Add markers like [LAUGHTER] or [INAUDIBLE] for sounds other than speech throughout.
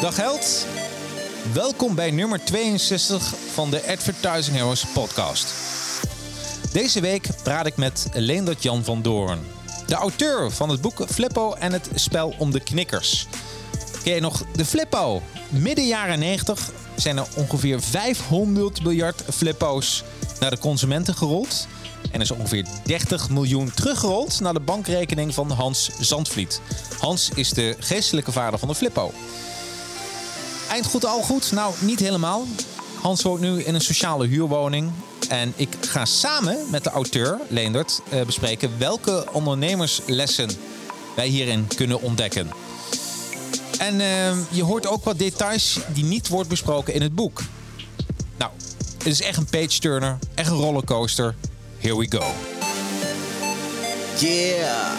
Dag Held. Welkom bij nummer 62 van de Advertising Heroes podcast. Deze week praat ik met Leendert Jan van Doorn. De auteur van het boek Flippo en het spel om de knikkers. Ken je nog de Flippo? Midden jaren 90 zijn er ongeveer 500 miljard Flippo's naar de consumenten gerold. En is ongeveer 30 miljoen teruggerold naar de bankrekening van Hans Zandvliet. Hans is de geestelijke vader van de Flippo. Eind goed, al goed? Nou, niet helemaal. Hans woont nu in een sociale huurwoning. En ik ga samen met de auteur, Leendert, eh, bespreken welke ondernemerslessen wij hierin kunnen ontdekken. En eh, je hoort ook wat details die niet wordt besproken in het boek. Nou, het is echt een page-turner, echt een rollercoaster. Here we go. Yeah,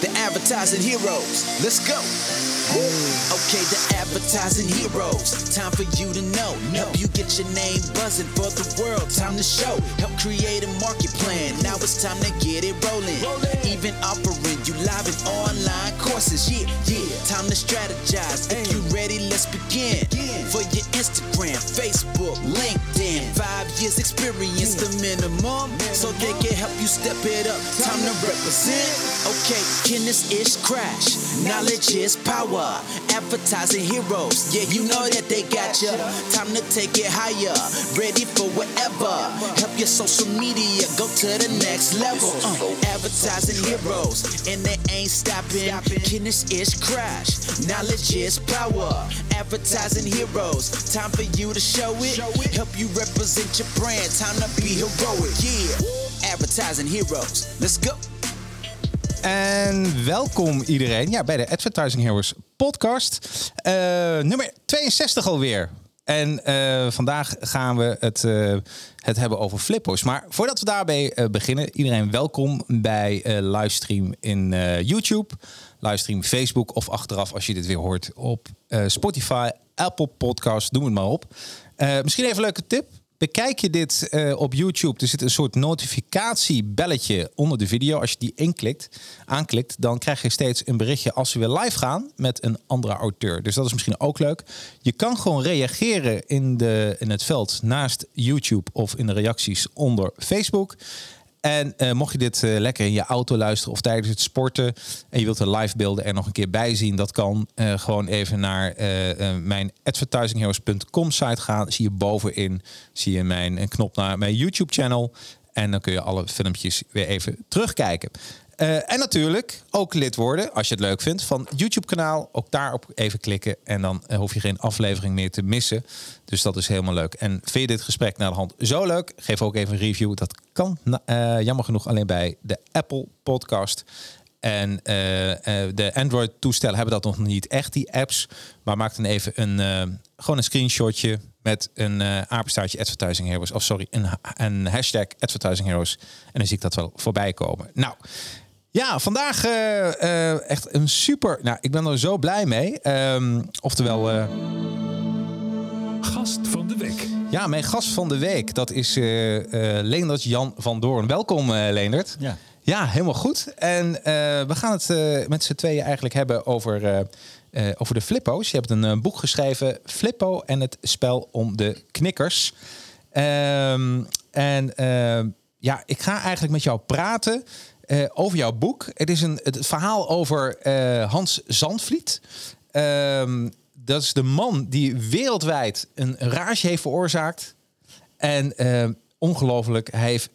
the advertising heroes. Let's go. Okay, the advertising heroes. Time for you to know. Help you get your name buzzing for the world. Time to show. Help create a market plan. Now it's time to get it rolling. Even offering you live and online courses. Yeah, yeah. Time to strategize. If you ready, let's begin. For your Instagram, Facebook, LinkedIn. Five years experience, the minimum. So they can help you step it up. Time to represent. Okay, can this ish crash? Knowledge is power. Advertising heroes. Yeah, you know that they got ya. Time to take it higher. Ready for whatever. Help your social media go to the next level. Uh, advertising heroes. And they ain't stopping. Can this ish crash? Knowledge is power. Advertising heroes. Time for you to show it. Help you represent your brand. Time to be heroic. Yeah. Advertising heroes. Let's go. En welkom iedereen ja, bij de Advertising Heroes podcast. Eh, nummer 62 alweer. En eh, vandaag gaan we het, eh, het hebben over flippo's. Maar voordat we daarbij beginnen, iedereen welkom bij livestream in YouTube, livestream Facebook of achteraf als je dit weer hoort op Spotify, Apple Podcasts, noem het maar op. misschien even een leuke tip. Bekijk je dit uh, op YouTube, er zit een soort notificatiebelletje onder de video. Als je die inklikt, aanklikt, dan krijg je steeds een berichtje als we weer live gaan met een andere auteur. Dus dat is misschien ook leuk. Je kan gewoon reageren in, de, in het veld naast YouTube of in de reacties onder Facebook. En uh, mocht je dit uh, lekker in je auto luisteren of tijdens het sporten en je wilt de live beelden er nog een keer bij zien, dat kan uh, gewoon even naar mijn advertisingheroes.com site gaan. Zie je bovenin zie je mijn knop naar mijn YouTube channel en dan kun je alle filmpjes weer even terugkijken. Uh, en natuurlijk ook lid worden, als je het leuk vindt, van YouTube-kanaal. Ook daarop even klikken en dan uh, hoef je geen aflevering meer te missen. Dus dat is helemaal leuk. En vind je dit gesprek naar de hand zo leuk? Geef ook even een review. Dat kan uh, jammer genoeg alleen bij de Apple Podcast. En de Android-toestellen hebben dat nog niet echt, die apps. Maar maak dan even een, gewoon een screenshotje met een uh, apenstaartje Advertising Heroes. Of sorry, een, een hashtag Advertising Heroes. En dan zie ik dat wel voorbij komen. Nou, ja, vandaag uh, uh, echt een super... Nou, ik ben er zo blij mee. Um, oftewel... Uh... Gast van de week. Ja, mijn gast van de week. Dat is Leendert Jan van Doorn. Welkom, Leendert. Ja. Ja, helemaal goed. En we gaan het met z'n tweeën eigenlijk hebben over... over de Flippo's. Je hebt een boek geschreven, Flippo en het spel om de knikkers. Um, en ja, ik ga eigenlijk met jou praten uh, over jouw boek. Het is een, het verhaal over uh, Hans Zandvliet. Um, dat is de man die wereldwijd een rage heeft veroorzaakt. En uh, ongelooflijk, hij heeft,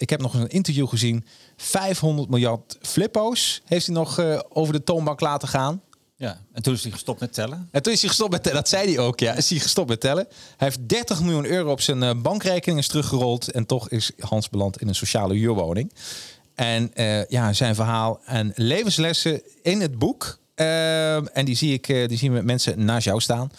ik heb nog een interview gezien. 500 miljard flippo's heeft hij nog over de toonbank laten gaan. Ja, en toen is hij gestopt met tellen. En toen is hij gestopt met tellen. Dat zei hij ook, ja. Is hij gestopt met tellen. Hij heeft 30 miljoen euro op zijn bankrekening is teruggerold. En toch is Hans beland in een sociale huurwoning. En uh, ja, zijn verhaal en levenslessen in het boek. Uh, en die zie ik, uh, die zien we mensen naast jou staan.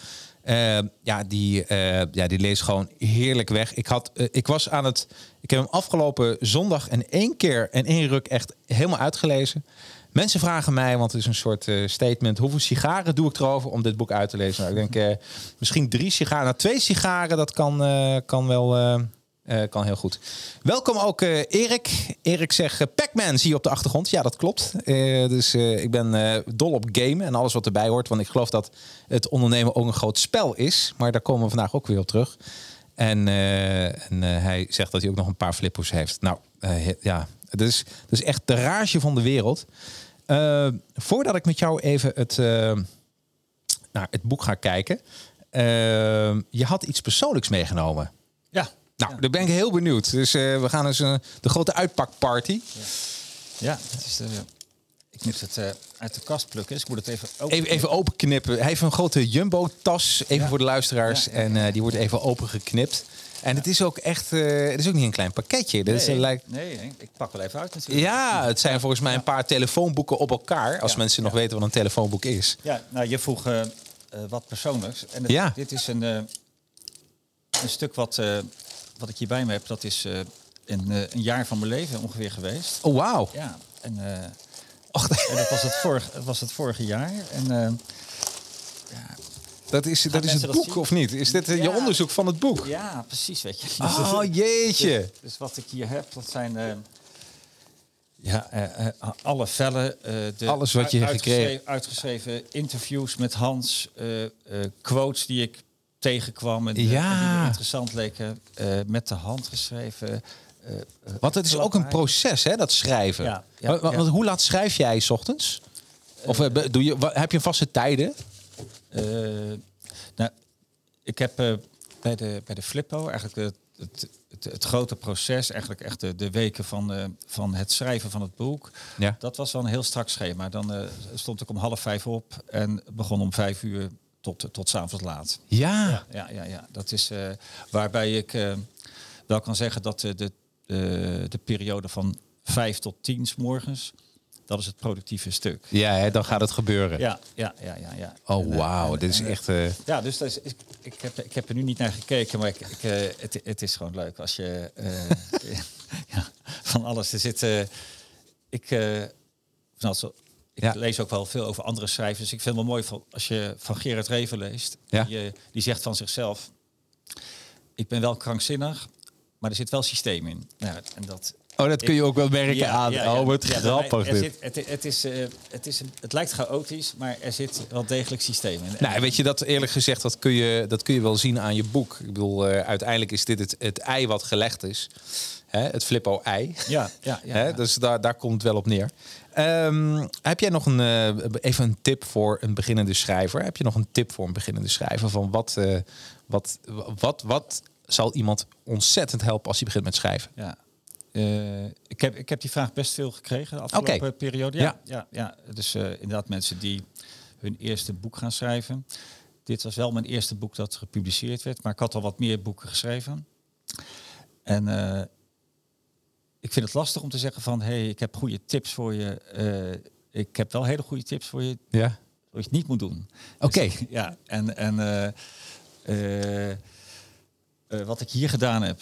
ja, die, ja, die leest gewoon heerlijk weg. Ik, had, ik was aan het. Ik heb hem afgelopen zondag en één keer en één ruk echt helemaal uitgelezen. Mensen vragen mij, want het is een soort statement: hoeveel sigaren doe ik erover om dit boek uit te lezen? Nou, ik denk misschien drie sigaren. Nou, twee sigaren, dat kan, kan wel Eh, kan heel goed. Welkom ook eh, Erik. Erik zegt, eh, Pac-Man zie je op de achtergrond. Ja, dat klopt. Dus ik ben dol op game en alles wat erbij hoort. Want ik geloof dat het ondernemen ook een groot spel is. Maar daar komen we vandaag ook weer op terug. En, en hij zegt dat hij ook nog een paar flippers heeft. Nou, ja, het is echt de rage van de wereld. Voordat ik met jou even het, naar het boek ga kijken. je had iets persoonlijks meegenomen. Ja. Nou, daar ben ik heel benieuwd. Dus eh, we gaan eens eh, de grote uitpakparty. Ja, het is, eh, ik moet het uit de kast plukken. Dus ik moet het even open. Even, even openknippen. Hij heeft een grote jumbo-tas, even Ja. voor de luisteraars. Ja, ja, En die wordt even opengeknipt. En het is ook echt, het is ook niet een klein pakketje. Nee, lijkt, nee, ik pak wel even uit natuurlijk. ja, het zijn volgens mij een paar telefoonboeken op elkaar. Als mensen nog weten wat een telefoonboek is. Ja, nou, je vroeg wat persoonlijks. En het- dit is een, een stuk wat, wat ik hier bij me heb. Dat is eh, een, eh, een jaar van mijn leven ongeveer geweest. Oh, wauw. Ja, en, eh, Och, en dat, was het vorige, dat was het vorige jaar. En, eh, dat is, dat is het boek, zien? of niet? Is dit je Ja. onderzoek van het boek? ja, precies, weet je. Oh, jeetje. Dus, dus wat ik hier heb, dat zijn ja, alle vellen. de Alles wat je gekregen- uitgeschreven, uitgeschreven interviews met Hans, quotes die ik tegenkwam en, eh, Ja. en die interessant leken, eh, met de hand geschreven. eh, Want het is ook een proces, hè, dat schrijven. Ja, ja, Wa- wa- ja. want hoe laat schrijf jij 's ochtends? Of doe je, heb je vaste tijden? Nou, ik heb bij, de, bij de Flippo eigenlijk het, het, het, het grote proces, eigenlijk echt de, de weken van, van het schrijven van het boek. Ja. Dat was wel een heel strak schema. Dan stond ik om half vijf op en begon om vijf uur tot, tot 's avonds laat. Ja. Ja, ja, ja. Dat is eh, waarbij ik eh, wel kan zeggen dat eh, de, de, de periode van vijf tot tien 's morgens, dat is het productieve stuk. Ja, hè, dan gaat het gebeuren. Ja, ja, ja, ja. ja. Oh, eh, wauw. Dit is echt... eh, ja, dus dat is, ik, ik, heb, ik heb er nu niet naar gekeken, maar ik, ik, eh, het, het is gewoon leuk als je eh, [LAUGHS] ja, van alles er zit. eh, ik, eh, nou, ik Ja. lees ook wel veel over andere schrijvers. Ik vind het wel mooi van, als je van Gerard Reven leest. Ja. Die, eh, die zegt van zichzelf: Ik ben wel krankzinnig, maar er zit wel systeem in. Nou, ja, en dat, Oh, dat kun je ook wel merken ja, aan. Oh, bij grappig er. Zit, het, het, is, het, is, een- het lijkt chaotisch, maar er zit wel degelijk systeem in. Nou, weet je, dat eerlijk gezegd, dat kun je, dat kun je wel zien aan je boek. Ik bedoel, eh, uiteindelijk is dit het, het ei wat gelegd is. Hè, het flippo-ei. Ja, ja, ja. Hè, ja. dus daar, daar komt het wel op neer. Ehm, heb jij nog een, eh, even een tip voor een beginnende schrijver? Heb je nog een tip voor een beginnende schrijver? Van wat, eh, wat, wat, wat zal iemand ontzettend helpen als hij begint met schrijven? Ja. Eh, ik, heb, ik heb die vraag best veel gekregen de afgelopen periode. Ja, ja. Ja, Dus eh, inderdaad mensen die hun eerste boek gaan schrijven. Dit was wel mijn eerste boek dat gepubliceerd werd, maar ik had al wat meer boeken geschreven. En ik vind het lastig om te zeggen van, hey, ik heb goede tips voor je. Eh, ik heb wel hele goede tips voor je Ja. wat je niet moet doen. Oké. Dus, ja, en, en eh, eh, wat ik hier gedaan heb,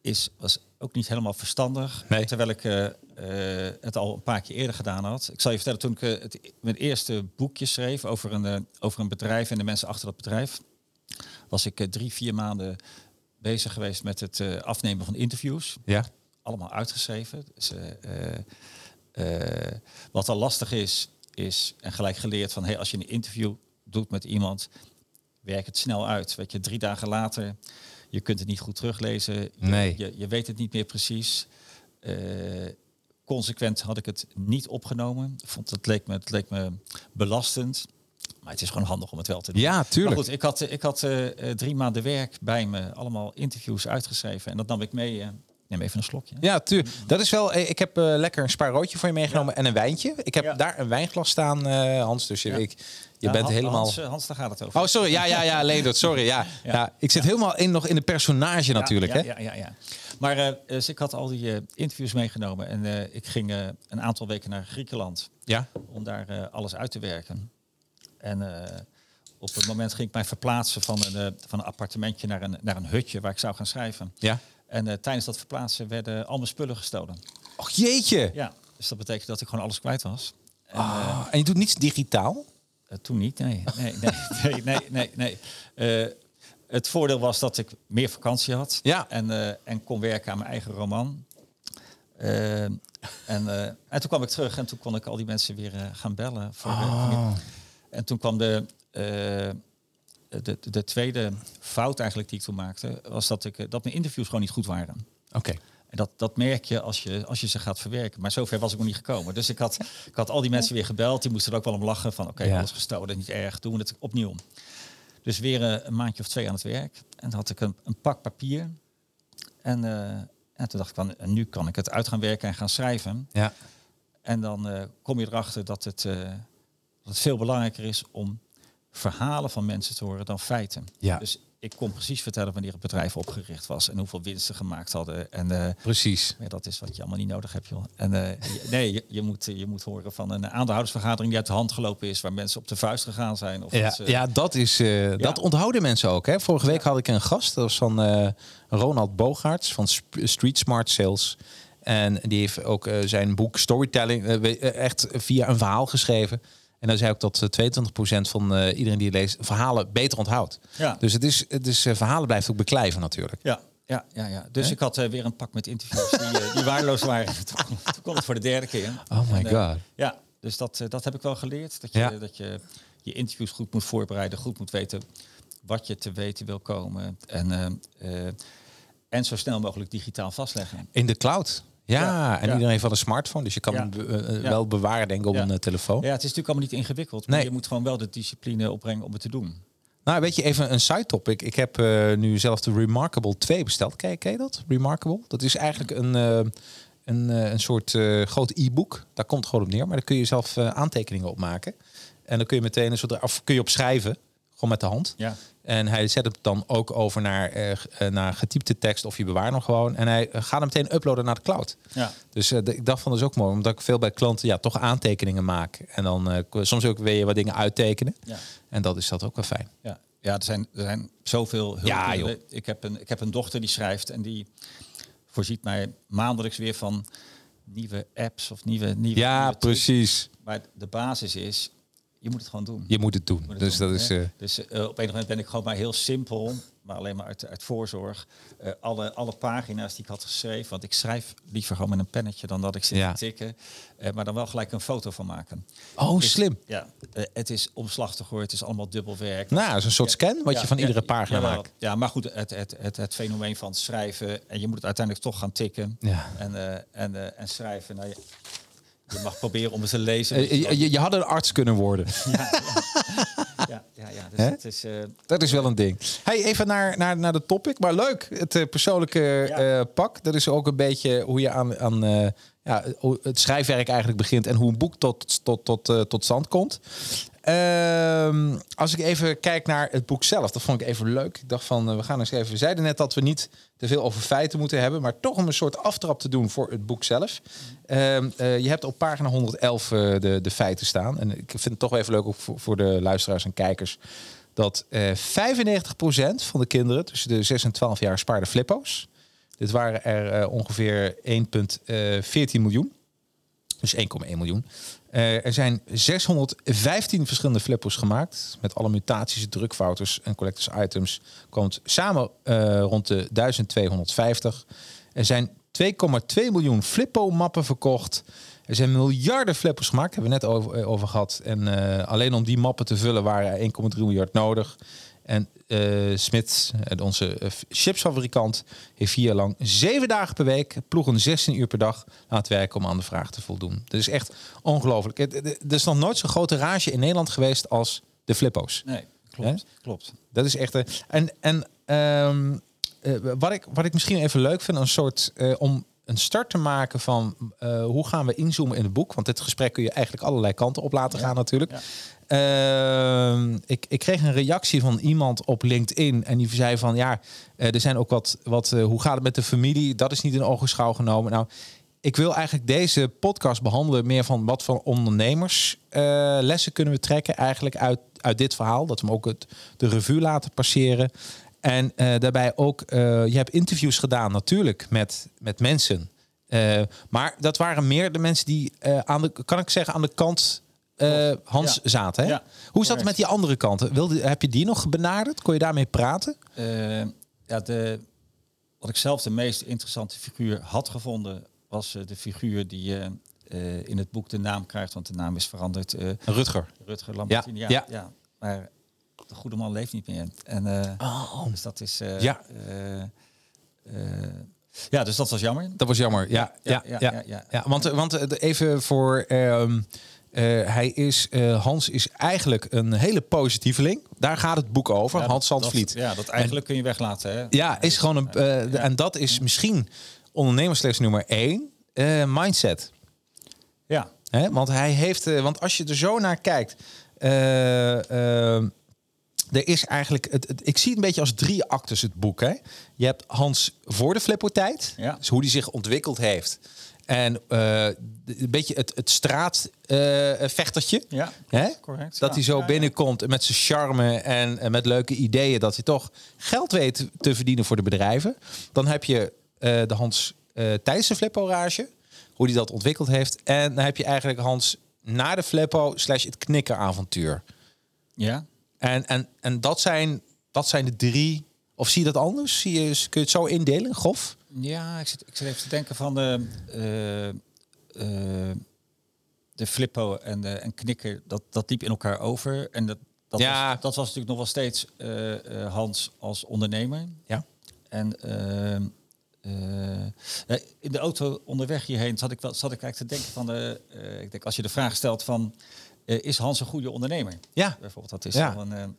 is, was ook niet helemaal verstandig. Nee. Terwijl ik het al een paar keer eerder gedaan had. Ik zal je vertellen, toen ik het, mijn eerste boekje schreef over een, over een bedrijf en de mensen achter dat bedrijf, was ik drie, vier maanden bezig geweest met het afnemen van interviews Ja. Allemaal uitgeschreven. Dus, wat al lastig is, is en gelijk geleerd van hey, als je een interview doet met iemand, werk het snel uit. Weet je, drie dagen later, je kunt het niet goed teruglezen. Je, Nee. je, je weet het niet meer precies. Eh, consequent had ik het niet opgenomen. Vond het leek me, het leek me belastend. Maar het is gewoon handig om het wel te doen. Ja, tuurlijk. Maar goed, ik had, ik had drie maanden werk bij me, allemaal interviews uitgeschreven. En dat nam ik mee. Neem even een slokje. Ja, tuurlijk. Dat is wel. eh, Ik heb eh, lekker een spaarrootje voor je meegenomen en een wijntje. Ik heb Ja. daar een wijnglas staan, eh, Hans. Dus je, Ja. ik, je bent helemaal. Hans, Hans, daar gaat het over. Oh, sorry. Ja, ja, ja, [LAUGHS] Leendert. Sorry. Ja, ja. Ik zit helemaal in, nog in de personage natuurlijk. ja, hè? Ja, ja, ja. Maar dus ik had al die interviews meegenomen. En ik ging een aantal weken naar Griekenland Ja. om daar alles uit te werken. En op het moment ging ik mij verplaatsen van een, van een appartementje naar een, naar een hutje waar ik zou gaan schrijven. Ja. En eh, tijdens dat verplaatsen werden al mijn spullen gestolen. Och jeetje. Ja, dus dat betekent dat ik gewoon alles kwijt was. En, Ah, en je doet niets digitaal? Eh, toen niet, nee. Nee, nee, [LAUGHS] nee, nee, nee. nee. Eh, het voordeel was dat ik meer vakantie had. Ja. En, eh, en kon werken aan mijn eigen roman. Eh, en, eh, en toen kwam ik terug en toen kon ik al die mensen weer eh, gaan bellen. Voor, eh, Oh. en toen kwam de, eh, de, de tweede fout eigenlijk die ik toen maakte, was dat, ik, eh, dat mijn interviews gewoon niet goed waren. Oké. En dat, dat merk je als, je als je ze gaat verwerken. Maar zover was ik nog niet gekomen. Dus ik had, ik had al die mensen weer gebeld. Die moesten er ook wel om lachen. Van oké, Ja. alles gestolen, niet erg. Doen we het opnieuw. Dus weer eh, een maandje of twee aan het werk. En dan had ik een, een pak papier. En, eh, en toen dacht ik van, en nu kan ik het uit gaan werken en gaan schrijven. Ja. En dan kom je erachter dat het, dat het veel belangrijker is om verhalen van mensen te horen dan feiten. Ja. Dus ik kon precies vertellen wanneer het bedrijf opgericht was en hoeveel winsten gemaakt hadden. En eh, Precies. maar dat is wat je allemaal niet nodig hebt, joh. En eh, [LAUGHS] je- nee, je, je, moet, je moet horen van een aandeelhoudersvergadering die uit de hand gelopen is, waar mensen op de vuist gegaan zijn. Of Ja, dat ze- ja, dat is. eh, Dat onthouden mensen ook. Hè? Vorige week had ik een gast, dat was van eh, Ronald Bogaerts van Sp- Street Smart Sales. En die heeft ook eh, zijn boek Storytelling eh, eh, echt via een verhaal geschreven. En dan zei ook dat eh, 22% van eh, iedereen die leest verhalen beter onthoudt. Ja. Dus het is, het is eh, verhalen blijft ook beklijven natuurlijk. Ja, ja, ja, ja. Dus ik had eh, weer een pak met interviews die, die waardeloos waren. [LAUGHS] toen, kon- toen kon het voor de derde keer. Oh my En, god. Ja, dus dat, dat heb ik wel geleerd. Dat je, Ja. dat je je interviews goed moet voorbereiden, goed moet weten wat je te weten wil komen. En, en zo snel mogelijk digitaal vastleggen. In de cloud. Ja, en iedereen heeft wel een smartphone, dus je kan hem be- eh, Ja. wel bewaren denk ik op een eh, telefoon. Ja, het is natuurlijk allemaal niet ingewikkeld. Maar Nee. je moet gewoon wel de discipline opbrengen om het te doen. Nou, weet je, even een side topic. Ik heb eh, nu zelf de Remarkable 2 besteld. Ken, ken je dat? Remarkable? Dat is eigenlijk een, eh, een, eh, een soort eh, groot e-book. Daar komt het gewoon op neer. Maar daar kun je zelf eh, aantekeningen op maken. En dan kun je meteen een soort, of kun je op schrijven. Gewoon met de hand. Ja. En hij zet het dan ook over naar, eh, naar getypte tekst of je bewaart hem gewoon. En hij eh, gaat hem meteen uploaden naar de cloud. Ja. Dus ik dacht van dat is ook mooi, omdat ik veel bij klanten ja, toch aantekeningen maak. En dan k- soms ook weer wat dingen uittekenen. Ja. En dat is dat ook wel fijn. Ja, ja er, zijn, er zijn zoveel hulp. Ja, joh. ik, heb een, ik heb een dochter die schrijft en die voorziet mij maandelijks weer van nieuwe apps of nieuwe... nieuwe Ja, nieuwe precies. Maar de basis is, je moet het gewoon doen. Je moet het doen. Moet het Dus doen, dat is. hè. eh, Dus eh, op een moment ben ik gewoon maar heel simpel, maar alleen maar uit, uit voorzorg, eh, alle, alle pagina's die ik had geschreven, want ik schrijf liever gewoon met een pennetje dan dat ik zit Ja. te tikken, maar dan wel gelijk een foto van maken. oh, Dus, slim. Ja, het is omslachtig hoor, het is allemaal dubbel werk. Nou, dat is een soort scan wat Ja, je van ja, iedere pagina maakt. Ja, maar goed, het, het, het, het fenomeen van schrijven en je moet het uiteindelijk toch gaan tikken Ja. en, en, en schrijven. Nou, je, mag proberen om het te lezen. Eh, je, je, je had een arts kunnen worden. [LAUGHS] ja, ja, ja, dus Hè? het is... eh, Dat is wel een ding. Hey, even naar, naar, naar de topic. Maar leuk, het eh, persoonlijke Ja. pak. Dat is ook een beetje hoe je aan, aan ja, het schrijfwerk eigenlijk begint. En hoe een boek tot, tot, tot, tot stand komt. Ehm, als ik even kijk naar het boek zelf. Dat vond ik even leuk. Ik dacht van, eh, we gaan eens even... We zeiden net dat we niet te veel over feiten moeten hebben. Maar toch om een soort aftrap te doen voor het boek zelf. Ehm, eh, je hebt op pagina 111 eh, de, de feiten staan. En ik vind het toch even leuk ook voor, de luisteraars en kijkers dat eh 95% van de kinderen tussen de 6 en 12 jaar spaarde flippo's. Dit waren er ongeveer 1,14 miljoen. Dus 1,1 miljoen. Eh, er zijn 615 verschillende flippo's gemaakt. Met alle mutaties, drukfouters en collectors items. Komt samen eh, rond de 1250. Er zijn 2,2 miljoen flippo-mappen verkocht. Er zijn miljarden flippers gemaakt, hebben we net over, eh, over gehad. En alleen om die mappen te vullen waren er 1,3 miljard nodig. En eh Smit, eh, onze eh, chipsfabrikant, heeft vier jaar lang zeven dagen per week, ploegen 16 uur per dag laten werken om aan de vraag te voldoen. Dat is echt ongelooflijk. Er is nog nooit zo'n grote rage in Nederland geweest als de flippo's. nee, klopt. klopt. Dat is echt. en en ehm, eh, wat, ik, wat ik misschien even leuk vind, een soort om een start te maken van hoe gaan we inzoomen in het boek. Want dit gesprek kun je eigenlijk allerlei kanten op laten gaan, natuurlijk. Ehm, ik, ik kreeg een reactie van iemand op LinkedIn en die zei van ja, eh, er zijn ook wat, wat eh, hoe gaat het met de familie? Dat is niet in ogenschouw genomen. Nou, ik wil eigenlijk deze podcast behandelen meer van wat voor ondernemers eh, lessen kunnen we trekken eigenlijk uit, uit dit verhaal. Dat we hem ook het, de revue laten passeren. En daarbij ook, je hebt interviews gedaan natuurlijk met, met mensen. Maar dat waren meer de mensen die aan de, kan ik zeggen, aan de kant eh, Hans Ja. zaten. Hè? Ja, Hoe dat correct. met die andere kanten? Wilde, heb je die nog benaderd? Kon je daarmee praten? Eh, ja, de, wat ik zelf de meest interessante figuur had gevonden, was eh, de figuur die in het boek de naam krijgt, want de naam is veranderd. Rutger. Rutger Lambertini. Ja, ja. ja. Maar de goede man leeft niet meer. En, eh, Dus dat is. Ja. ja, dus dat was jammer. Dat was jammer. Ja, ja, ja. ja, ja, want, want even voor. Eh, hij is, eh, Hans is eigenlijk een hele positieveling. Daar gaat het boek over. Ja, Hans Zandvliet. Dat, ja, dat eigenlijk kun je weglaten. Hè? Ja, is gewoon een. eh, Ja. En dat is misschien ondernemersles nummer één. mindset. Ja, Hè? Want hij heeft. want als je er zo naar kijkt. er is eigenlijk. Het, het- ik zie het een beetje als drie actes het boek. Hè? Je hebt Hans voor de flippertijd. Ja. Dus hoe die zich ontwikkeld heeft. En eh, een beetje het, het straatvechtertje. ja Hè? correct. Dat Ja, hij zo binnenkomt met zijn charme en, en met leuke ideeën. Dat hij toch geld weet te verdienen voor de bedrijven. Dan heb je eh, de Hans eh tijdens de flipporage. Hoe hij dat ontwikkeld heeft. En dan heb je eigenlijk Hans na de flippo slash het knikkeravontuur. Ja. En, en, en dat, zijn, dat zijn de drie... Of zie je dat anders? Zie je, kun je het zo indelen, grof? Ja, ik zit, ik zit even te denken van de, eh, de flippo en, de, en knikker, dat, dat liep in elkaar over. En dat, dat, Ja. was, dat was natuurlijk nog wel steeds eh, Hans als ondernemer. Ja. En in de auto onderweg hierheen zat ik, wel, zat ik eigenlijk te denken van, de, ik denk als je de vraag stelt van, is Hans een goede ondernemer? Ja. Bijvoorbeeld, dat is Ja. een...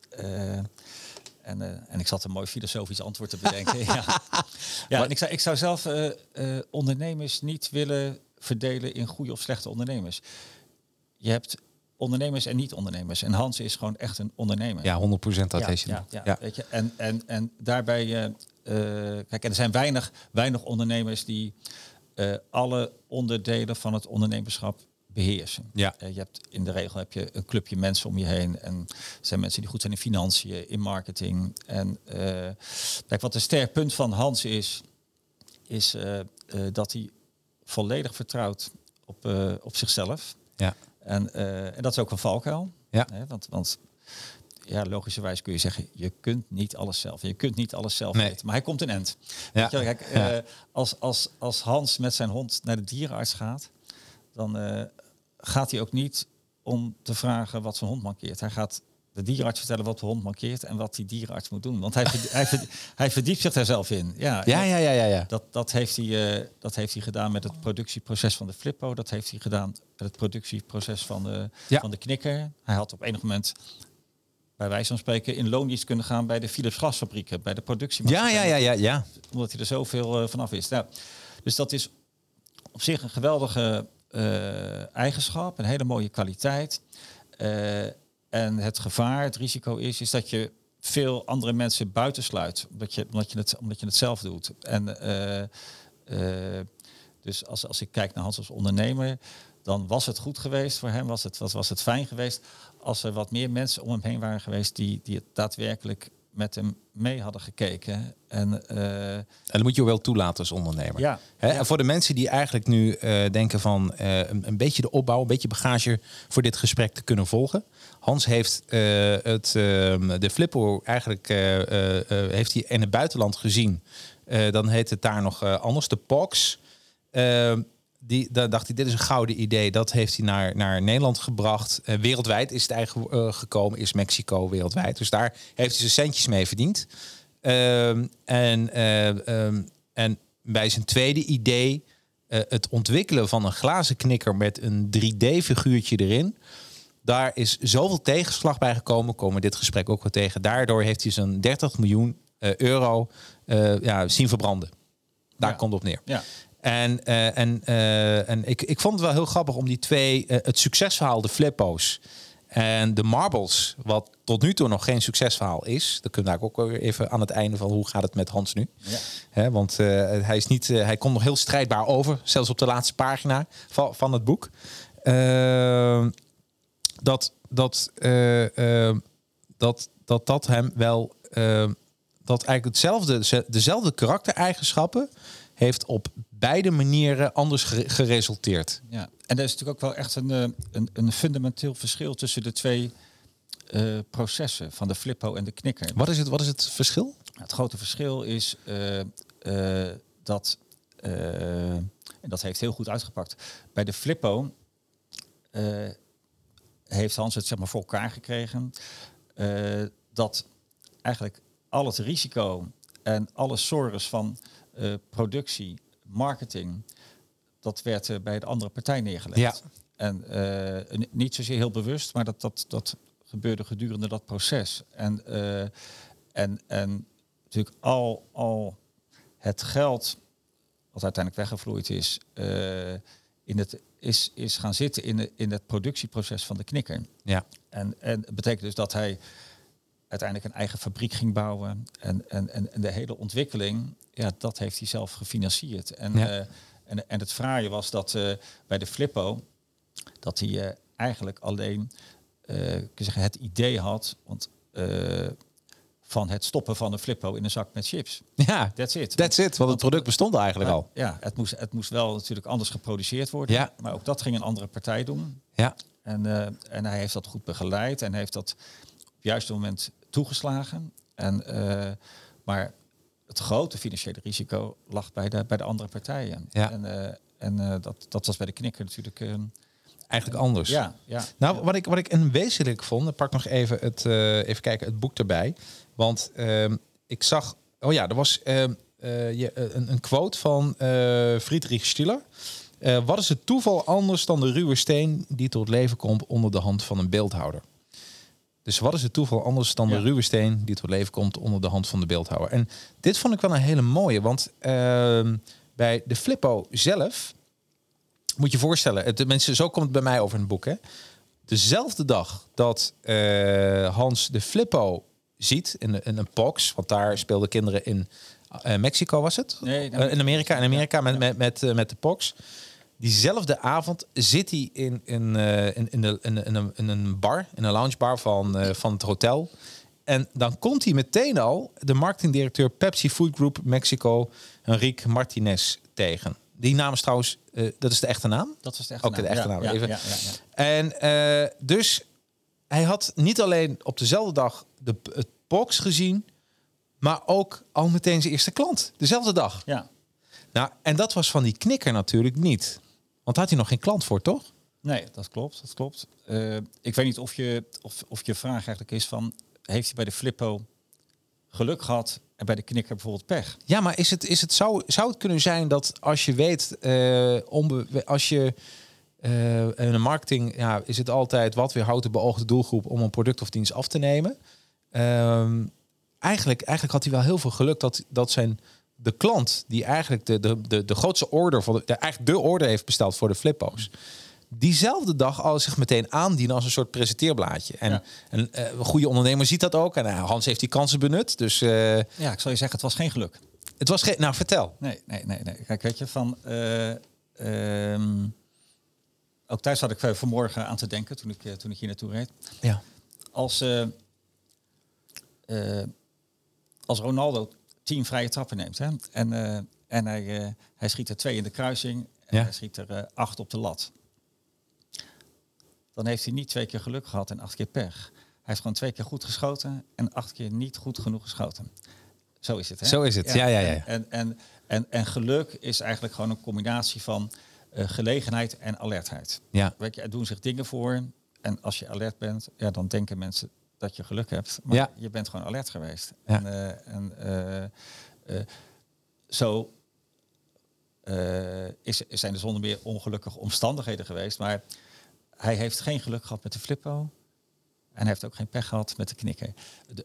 en, eh, en ik zat een mooi filosofisch antwoord te bedenken. [LAUGHS] ja, ja en ik zou, ik zou zelf eh, eh, ondernemers niet willen verdelen in goede of slechte ondernemers. Je hebt ondernemers en niet-ondernemers. En Hans is gewoon echt een ondernemer. Ja, 100% dat ja, heeft je. ja, ja, ja. Weet je? En, en, en daarbij, eh, eh, kijk, en er zijn weinig, weinig ondernemers die eh, alle onderdelen van het ondernemerschap beheersen. Ja. Eh, je hebt in de regel heb je een clubje mensen om je heen en zijn mensen die goed zijn in financiën, in marketing. En eh, kijk, wat een sterk punt van Hans is, is eh, dat hij volledig vertrouwt op, op zichzelf. Ja. En, en dat is ook een valkuil. Ja. Hè, want, want ja, logischerwijs kun je zeggen, je kunt niet alles zelf. Je kunt niet alles zelf Nee. weten. Maar hij komt een end. Ja. Weet je, kijk, Ja. als, als, als Hans met zijn hond naar de dierenarts gaat, dan eh, gaat hij ook niet om te vragen wat zijn hond mankeert. Hij gaat de dierenarts vertellen wat de hond mankeert en wat die dierenarts moet doen. Want hij, hij, hij verdiept zich daar zelf in. Ja, Ja, ja, ja, ja, ja. dat, dat, heeft hij, eh, dat heeft hij gedaan met het productieproces van de Flippo. Dat heeft hij gedaan met het productieproces van de, Ja. van de knikker. Hij had op enig moment, bij wijze van spreken, in loondienst kunnen gaan bij de Philips glasfabrieken, bij de productie. Ja, ja, ja, ja, ja. Omdat hij er zoveel uh, vanaf is. Nou, dus dat is op zich een geweldige uh, eigenschap, een hele mooie kwaliteit. Uh, en het gevaar, het risico is, is dat je veel andere mensen buitensluit, omdat je, omdat je, het, omdat je het zelf doet. En uh, dus als, als ik kijk naar Hans als ondernemer, dan was het goed geweest voor hem, was het, was, was het fijn geweest als er wat meer mensen om hem heen waren geweest die, die het daadwerkelijk met hem mee hadden gekeken. En, uh, en dat moet je wel toelaten als ondernemer. Ja, Hè? En voor de mensen die eigenlijk nu uh, denken van uh, een, een, beetje de opbouw, een beetje bagage voor dit gesprek te kunnen volgen. Hans heeft het, de Flippo eigenlijk heeft hij in het buitenland gezien. dan heet het daar nog anders, de POX. Die, daar dacht hij, dit is een gouden idee. Dat heeft hij naar, naar Nederland gebracht. Uh, wereldwijd is het eigenlijk uh, gekomen, is Mexico wereldwijd. Dus daar heeft hij zijn centjes mee verdiend. Uh, en, um, en bij zijn tweede idee, het ontwikkelen van een glazen knikker met een 3D-figuurtje erin. Daar is zoveel tegenslag bij gekomen, komen dit gesprek ook wel tegen. Daardoor heeft hij zo'n 30 miljoen euro ja, zien verbranden. Daar Ja. komt het op neer. Ja. En, uh, en, uh, en ik, ik vond het wel heel grappig om die twee, uh, het succesverhaal, de Flippo's en de Marbles, wat tot nu toe nog geen succesverhaal is. Dan kunnen we ook weer even aan het einde van hoe gaat het met Hans nu. Ja. Hè, want hij, is niet, hij komt nog heel strijdbaar over, zelfs op de laatste pagina van, van het boek. Ehm, dat, dat, dat, dat dat hem wel, ehm, dat eigenlijk hetzelfde, dezelfde karaktereigenschappen heeft op beide manieren anders geresulteerd. Ja. en er is natuurlijk ook wel echt een, eh, een, een fundamenteel verschil tussen de twee eh, processen van de flippo en de knikker. Wat is het, wat is het verschil? Het grote verschil is eh, dat, en dat heeft heel goed uitgepakt, bij de flippo heeft Hans het zeg maar voor elkaar gekregen dat eigenlijk al het risico en alle sores van productie, marketing, dat werd eh, bij de andere partij neergelegd. Ja. En n- niet zozeer heel bewust, maar dat, dat, dat gebeurde gedurende dat proces. En, eh, en, en natuurlijk al, al het geld wat uiteindelijk weggevloeid is, in het, is, is gaan zitten in, de, in het productieproces van de knikker. Ja. En, en betekent dus dat hij uiteindelijk een eigen fabriek ging bouwen. En, en, en, en de hele ontwikkeling, ja, dat heeft hij zelf gefinancierd. En, Ja. eh, en, en het fraaie was dat eh, bij de Flippo, dat hij eh, eigenlijk alleen zeggen, het idee had want, van het stoppen van een Flippo in een zak met chips. Ja, That's it. that's it. Want het product bestond eigenlijk al. Ja, het moest, het moest wel natuurlijk anders geproduceerd worden. Ja. Maar ook dat ging een andere partij doen. Ja. En, en hij heeft dat goed begeleid en heeft dat op het juiste moment toegeslagen. En, eh, maar het grote financiële risico lag bij de, bij de andere partijen. Ja. En, eh, en eh, dat, dat was bij de knikker natuurlijk. eh, Eigenlijk anders. ja, ja. Nou, wat ik, wat ik een wezenlijk vond, ik pak nog even het, even kijken, het boek erbij. Want ehm, ik zag, oh ja, er was ehm, eh, je, een, een quote van Friedrich Stiller. Wat is het toeval anders dan de ruwe steen die tot leven komt onder de hand van een beeldhouwer? Dus wat is het toeval anders dan de ruwe steen die tot leven komt onder de hand van de beeldhouwer? En dit vond ik wel een hele mooie, want ehm, bij de Flippo zelf moet je voorstellen, het, de mensen, zo komt het bij mij over in het boek. Hè? Dezelfde dag dat eh, Hans de Flippo ziet in, een box, want daar speelden kinderen in eh, Mexico, was het? Nee, Eh, in Amerika, in Amerika met, met, met, met de Pox. Diezelfde avond zit hij in, in, eh, in, in, de, in, in, een, in een bar, in een loungebar van, eh, van het hotel. En dan komt hij meteen al de marketingdirecteur Pepsi Food Group Mexico, Enrique Martinez, tegen. Die naam is trouwens, eh, dat is de echte naam? Dat was de echte Oké, de naam. echte Ja, naam. ja, Even. ja, ja, ja. En dus hij had niet alleen op dezelfde dag de, het box gezien, maar ook al meteen zijn eerste klant. Dezelfde dag. Ja. Nou, en dat was van die knikker natuurlijk niet. Want daar had hij nog geen klant voor, toch? Nee, dat klopt. Dat klopt. Eh, ik weet niet of je, of, of je vraag eigenlijk is van... heeft hij bij de Flippo geluk gehad en bij de knikker bijvoorbeeld pech? Ja, maar is het, is het, zou, zou het kunnen zijn dat als je weet, onbe- als je eh, in de marketing, ja, is het altijd wat weer houdt de beoogde doelgroep om een product of dienst af te nemen. Ehm, eigenlijk, eigenlijk had hij wel heel veel geluk dat, dat zijn de klant, die eigenlijk de, de, de, de grootste order van de, de, eigenlijk de order heeft besteld voor de flippo's. Diezelfde dag al zich meteen aandienen als een soort presenteerblaadje. En Ja. een, eh, een goede ondernemer ziet dat ook. En eh, Hans heeft die kansen benut. Dus eh, Ja, ik zal je zeggen, het was geen geluk. het was geen. Nou, vertel. Nee, nee, nee, nee. Kijk, weet je, van... eh, ehm, ook thuis had ik vanmorgen aan te denken toen ik, toen ik hier naartoe reed. Ja. Als, als Ronaldo tien vrije trappen neemt hè, en, eh, en hij, eh, hij schiet er twee in de kruising en Ja. hij schiet er eh, acht op de lat. Dan heeft hij niet twee keer geluk gehad en acht keer pech. Hij heeft gewoon twee keer goed geschoten en acht keer niet goed genoeg geschoten. Zo is het. Hè? Zo is het. Ja, ja, ja. En, en, en, en geluk is eigenlijk gewoon een combinatie van gelegenheid en alertheid. Ja. Weet je, er doen zich dingen voor. En als je alert bent, ja, dan denken mensen dat je geluk hebt. Maar Ja. je bent gewoon alert geweest. Ja. En, eh, en eh, eh, zo is, zijn er zonder meer ongelukkige omstandigheden geweest. Maar hij heeft geen geluk gehad met de flippo. En hij heeft ook geen pech gehad met de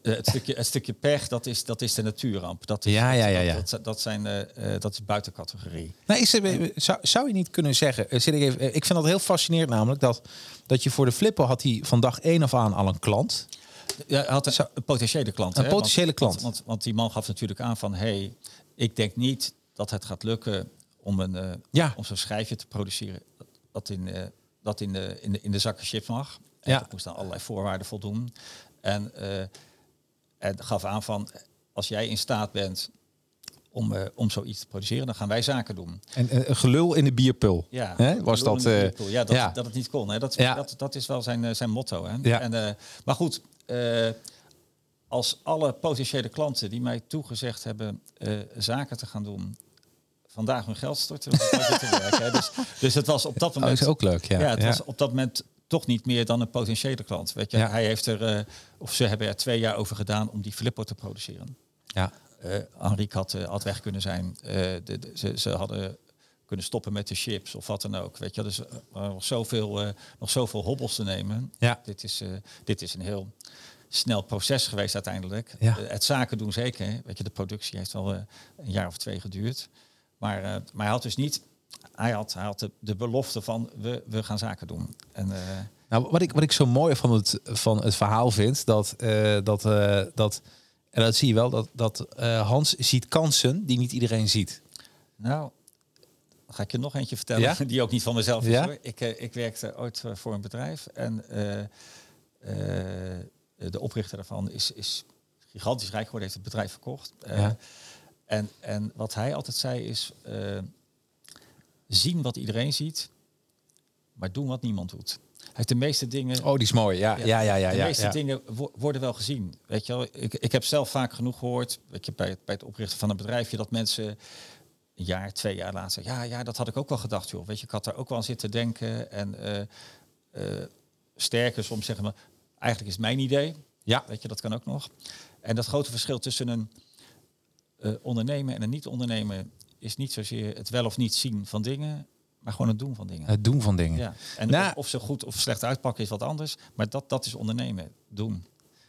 eh, het, stukje, het stukje pech, dat is, dat is de natuurramp. Dat is, Ja, ja, ja, ja. Dat, zijn, eh, dat is buiten categorie. Nou, is er, zou, zou je niet kunnen zeggen, zit ik, even, ik vind dat heel fascinerend namelijk, dat, dat je voor de Flippo had hij van dag één af aan al een klant. Ja, hij had een, een potentiële klant. Een hè? potentiële Want- klant. Want, want, die man gaf natuurlijk aan van... hey, ik denk niet dat het gaat lukken om, een, eh, Ja. om zo'n schijfje te produceren... dat in, eh, dat in, de, in, de, in de zakken chips mag. En Ja. dat moest aan allerlei voorwaarden voldoen. En, eh, en gaf aan van... als jij in staat bent om, eh, om zoiets te produceren. Dan gaan wij zaken doen. En een gelul in de bierpul. Ja, Hè? Was dat... ja, dat, ja. dat het niet kon. Hè? Dat, Ja. dat, dat is wel zijn, zijn motto. Hè? Ja. En, maar goed, eh, als alle potentiële klanten die mij toegezegd hebben eh, zaken te gaan doen, vandaag hun geld storten, dan was het te werk. Hè? Dus, dus het was op dat Oh, moment. is ook leuk, ja. Ja, het Ja. was op dat moment toch niet meer dan een potentiële klant. Weet je, Ja. hij heeft er, eh, of ze hebben er twee jaar over gedaan om die Flippo te produceren. Ja. Eh Henrique had, had weg kunnen zijn. De, de- ze, ze hadden kunnen stoppen met de chips of wat dan ook. Weet je, dus waren nog zoveel, eh, nog zoveel hobbels te nemen. Ja. Dit, is, eh, dit is een heel snel proces geweest uiteindelijk. Ja. Het zaken doen zeker. Weet je, de productie heeft eh, een jaar of twee geduurd. Maar, maar hij had dus niet. Hij had, hij had de, de belofte van we, we gaan zaken doen. En Nou, wat ik, wat ik zo mooi van het, van het verhaal vind, dat, dat, dat, en dat zie je wel, dat, dat Hans ziet kansen die niet iedereen ziet. Nou, ga ik je nog eentje vertellen, Ja? [LAUGHS] die ook niet van mezelf is. Ja? Hoor. Ik, eh, ik werkte ooit eh, voor een bedrijf en eh, de oprichter daarvan is, is gigantisch rijk geworden, heeft het bedrijf verkocht. Ja. en, en wat hij altijd zei is, zien wat iedereen ziet, maar doen wat niemand doet. Hij heeft de meeste dingen Oh, die is mooi. Ja, ja, ja, ja. de ja, meeste ja. dingen wo- worden wel gezien. Weet je wel, ik, ik heb zelf vaak genoeg gehoord, weet je, bij, het, bij het oprichten van een bedrijfje, dat mensen een jaar, twee jaar later ja, ja, dat had ik ook wel gedacht, joh. Weet je, ik had daar ook wel aan zitten denken. En eh, eh, sterker soms zeggen we, eigenlijk is het mijn idee. Ja. Weet je, dat kan ook nog. En dat grote verschil tussen een eh, ondernemer en een niet-ondernemer is niet zozeer het wel of niet zien van dingen, maar gewoon het doen van dingen. Het doen van dingen. Ja, en Nou- of, of ze goed of slecht uitpakken is wat anders. Maar dat, dat is ondernemen, doen.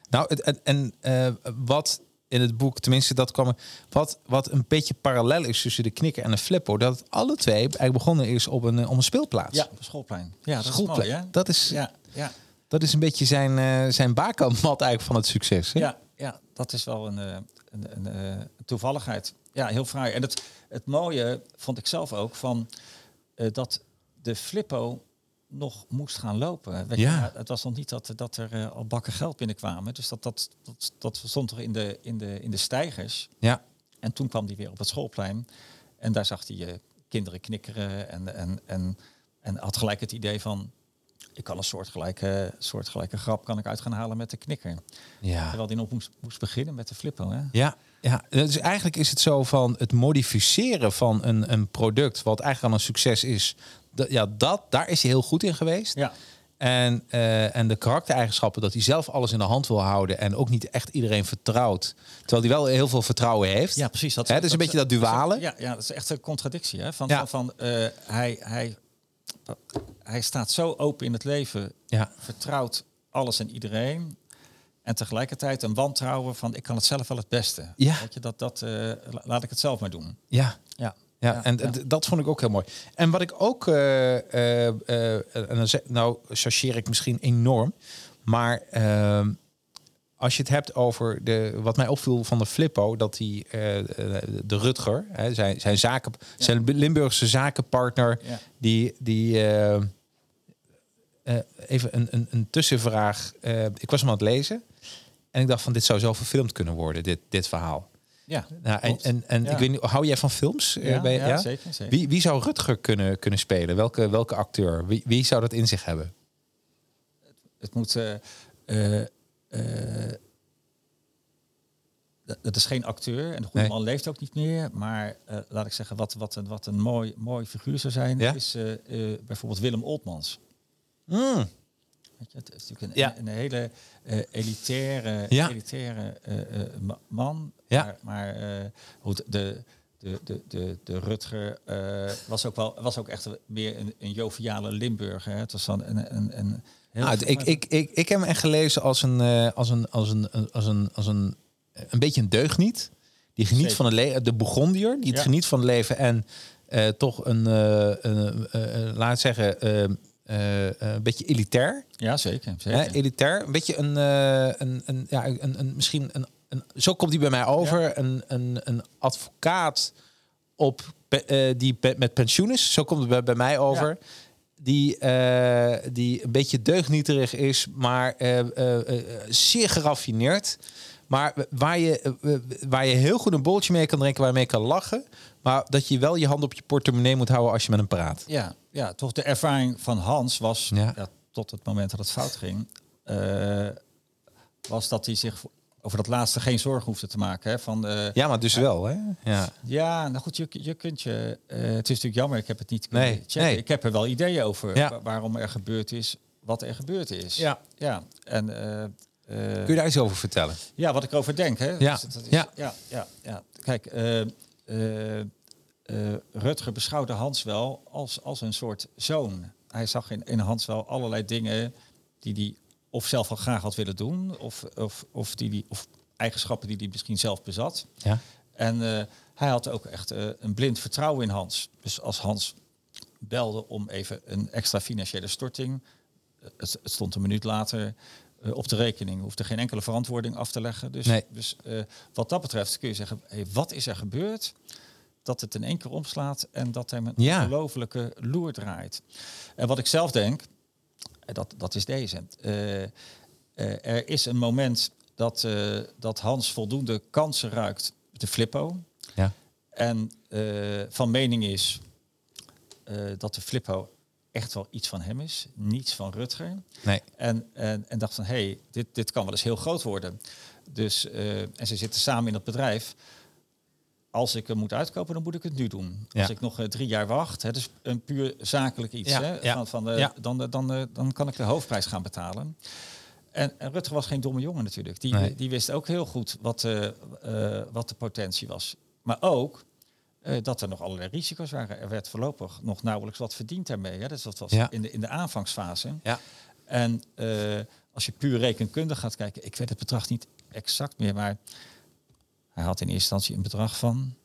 Nou, het, en, en eh, wat in het boek, tenminste dat kwam, wat, wat een beetje parallel is tussen de knikker en de flippo, dat het alle twee eigenlijk begonnen is op een, eh, op een speelplaats. Ja, op een schoolplein. Ja, dat Schoolplein. is mooi, hè? Dat is, Ja, ja, dat is een beetje zijn, eh zijn bakermat eigenlijk van het succes. Hè? ja, ja, dat is wel een, eh, een, een, een toevalligheid. Ja, heel fraai. En het, het mooie vond ik zelf ook van dat de Flippo nog moest gaan lopen. Weet Ja. het was nog niet dat, dat er eh, al bakken geld binnenkwamen. Dus dat, dat, dat, dat stond er in de, in, de, in de stijgers. Ja. En toen kwam hij weer op het schoolplein. En daar zag hij eh, kinderen knikkeren. En, en, en, en had gelijk het idee van... Ik kan een soortgelijke, soortgelijke grap kan ik uit gaan halen met de knikker. Ja. Terwijl hij nog moest, moest beginnen met de flippo. Hè? Ja, ja, dus eigenlijk is het zo van het modificeren van een, een product, wat eigenlijk al een succes is. Dat, ja, dat, daar is hij heel goed in geweest. Ja. En, eh, en de karaktereigenschappen, dat hij zelf alles in de hand wil houden en ook niet echt iedereen vertrouwt. Terwijl hij wel heel veel vertrouwen heeft. Ja, precies. Dat, Hè, dus een beetje dat duale. Ja, ja, dat is echt een contradictie. Hè? Van, Ja. van, van, eh, hij, hij, hij staat zo open in het leven, Ja. vertrouwt alles en iedereen. En tegelijkertijd een wantrouwen van ik kan het zelf wel het beste. Ja. Weet je, dat, dat, eh, la- laat ik het zelf maar doen. Ja. Ja. Ja, en ja. dat vond ik ook heel mooi. En wat ik ook, eh, eh, en dan nou chargeer ik misschien enorm, maar ehm, als je het hebt over de, wat mij opviel van de Flippo, dat die eh, eh, de Rutger, hè, zijn, zijn zaken, zijn Limburgse zakenpartner, Ja. die, die eh, even een, een, een tussenvraag. Ik was hem aan het lezen en ik dacht van dit zou zo verfilmd kunnen worden, dit, dit verhaal. Ja, Nou, en en, en Ja. ik weet niet, hou jij van films? Ja, bij- ja, zeker, zeker. Wie, wie zou Rutger kunnen, kunnen spelen? Welke, welke acteur? Wie, wie zou dat in zich hebben? Het moet. eh, eh, dat- dat is geen acteur en de goede Nee. man leeft ook niet meer. Maar eh, laat ik zeggen, wat, wat, een, wat een mooi, mooi figuur zou zijn, Ja? is eh, eh, bijvoorbeeld Willem Oltmans. Weet je, het is natuurlijk een, Ja. een, een hele eh, elitaire, Ja. elitaire eh, eh, ma- man. Ja. Maar, maar eh, hoe de, de, de, de, de, Rutger eh, was, ook wel, was ook echt meer een, een joviale Limburger. Hè. Het was dan een, een, een heel Nou, ik, ik, ik, ik heb hem echt gelezen als een, eh, als een, als een, als een, als een, een beetje een deugniet. Die geniet Zeker. van het leven, de Burgondier, die het Ja. geniet van het leven en eh, toch een, eh, een eh, eh, laat zeggen, eh, eh, een beetje elitair. Ja, zeker. Zeker. elitair, een beetje een, eh, een, een, ja, een, een misschien een, een, zo komt hij bij mij over, een, een, een advocaat op eh, die met pensioen is. Zo komt het bij, bij mij over. Die, eh, die een beetje deugnieterig is, maar eh, eh, zeer geraffineerd. Maar waar je, waar je heel goed een bolletje mee kan drinken, waar je mee kan lachen. Maar dat je wel je hand op je portemonnee moet houden als je met hem praat. Ja, ja, toch de ervaring van Hans was, Ja. ja. tot het moment dat het fout ging, was dat hij zich over dat laatste geen zorgen hoefde te maken. Hè, van, eh, Ja, maar dus wel, hè? Ja. Ja, nou goed, je, je kunt je. eh, het is natuurlijk jammer, ik heb het niet kunnen Nee, checken. nee. Ik heb er wel ideeën over Ja. waarom er gebeurd is, wat er gebeurd is. Ja. ja. En eh, eh, Kun je daar iets over vertellen? ja, wat ik erover denk, hè? Ja, Dus dat is- ja. ja, ja, ja. Kijk, eh, eh, eh, Rutger beschouwde Hans wel als, als een soort zoon. Hij zag in, in Hans wel allerlei dingen die hij of zelf al graag had willen doen, of, of, of, die die, of eigenschappen die hij misschien zelf bezat. Ja. En eh, hij had ook echt eh, een blind vertrouwen in Hans. Dus als Hans belde om even een extra financiële storting, eh, het, het stond een minuut later op de rekening, hoefde geen enkele verantwoording af te leggen. Dus, Nee. dus wat dat betreft kun je zeggen, hey, wat is er gebeurd? Dat het in één keer omslaat en dat hij een Ja. ongelofelijke loer draait. En wat ik zelf denk, dat, dat is deze. Eh, eh, er is een moment dat, eh, dat Hans voldoende kansen ruikt de flippo. Ja. En van mening is dat de flippo echt wel iets van hem is, niets van Rutger. Nee. En, en, en dacht van, hé, hey, dit, dit kan wel eens heel groot worden. Dus, en ze zitten samen in dat bedrijf. Als ik hem moet uitkopen, dan moet ik het nu doen. Ja. Als ik nog eh, drie jaar wacht, het is een puur zakelijk iets. Ja, hè, ja, van, van, eh, ja. dan, eh, dan, eh, dan kan ik de hoofdprijs gaan betalen. En, en Rutger was geen domme jongen natuurlijk. Die, Nee. die wist ook heel goed wat, eh, eh, wat de potentie was. Maar ook eh, dat er nog allerlei risico's waren. Er werd voorlopig nog nauwelijks wat verdiend daarmee. Hè. Dus dat was Ja. in, de, in de aanvangsfase. Ja. En eh, als je puur rekenkundig gaat kijken, ik weet het bedrag niet exact meer, maar hij had in eerste instantie een bedrag van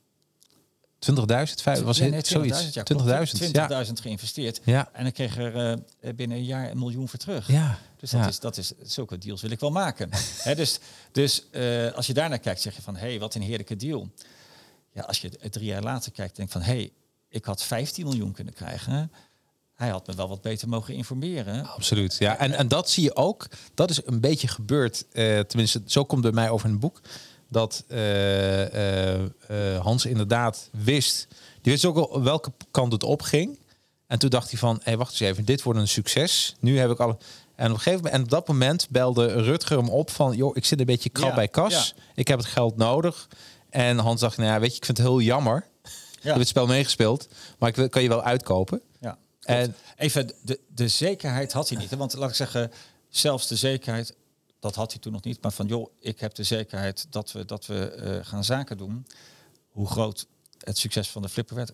20.000? Vijf- Was het nee, 20.000, zoiets? ja, 20.000. klopt. Ja. 20.000 geïnvesteerd. Ja. En dan kreeg er eh, binnen een jaar een miljoen voor terug. Ja. Dus dat, Ja. is, dat is, zulke deals wil ik wel maken. [LAUGHS] Dus dus eh, als je daarnaar kijkt, zeg je van, hé, hey, wat een heerlijke deal. Ja, als je het drie jaar later kijkt, denk van, hé, hey, ik had 15 miljoen kunnen krijgen. Hij had me wel wat beter mogen informeren. Absoluut. Ja, en, en dat zie je ook. Dat is een beetje gebeurd. eh, tenminste, zo komt het bij mij over in het boek. Dat eh, eh, eh, Hans inderdaad wist. Die wist ook al welke kant het op ging. En toen dacht hij van, hé, wacht eens even, dit wordt een succes. Nu heb ik al. En op een gegeven moment, en op dat moment belde Rutger hem op van, joh, ik zit een beetje krap Ja, bij kas. ja. Ik heb het geld nodig. En Hans dacht, nou ja, weet je, ik vind het heel jammer. Je [LAUGHS] hebt het spel meegespeeld, maar ik wil, kan je wel uitkopen. Ja. En- En even de, de zekerheid had hij niet. Hè? Want laat ik zeggen, zelfs de zekerheid, dat had hij toen nog niet. Maar van joh, ik heb de zekerheid dat we, dat we eh, gaan zaken doen. Hoe groot het succes van de flipper werd,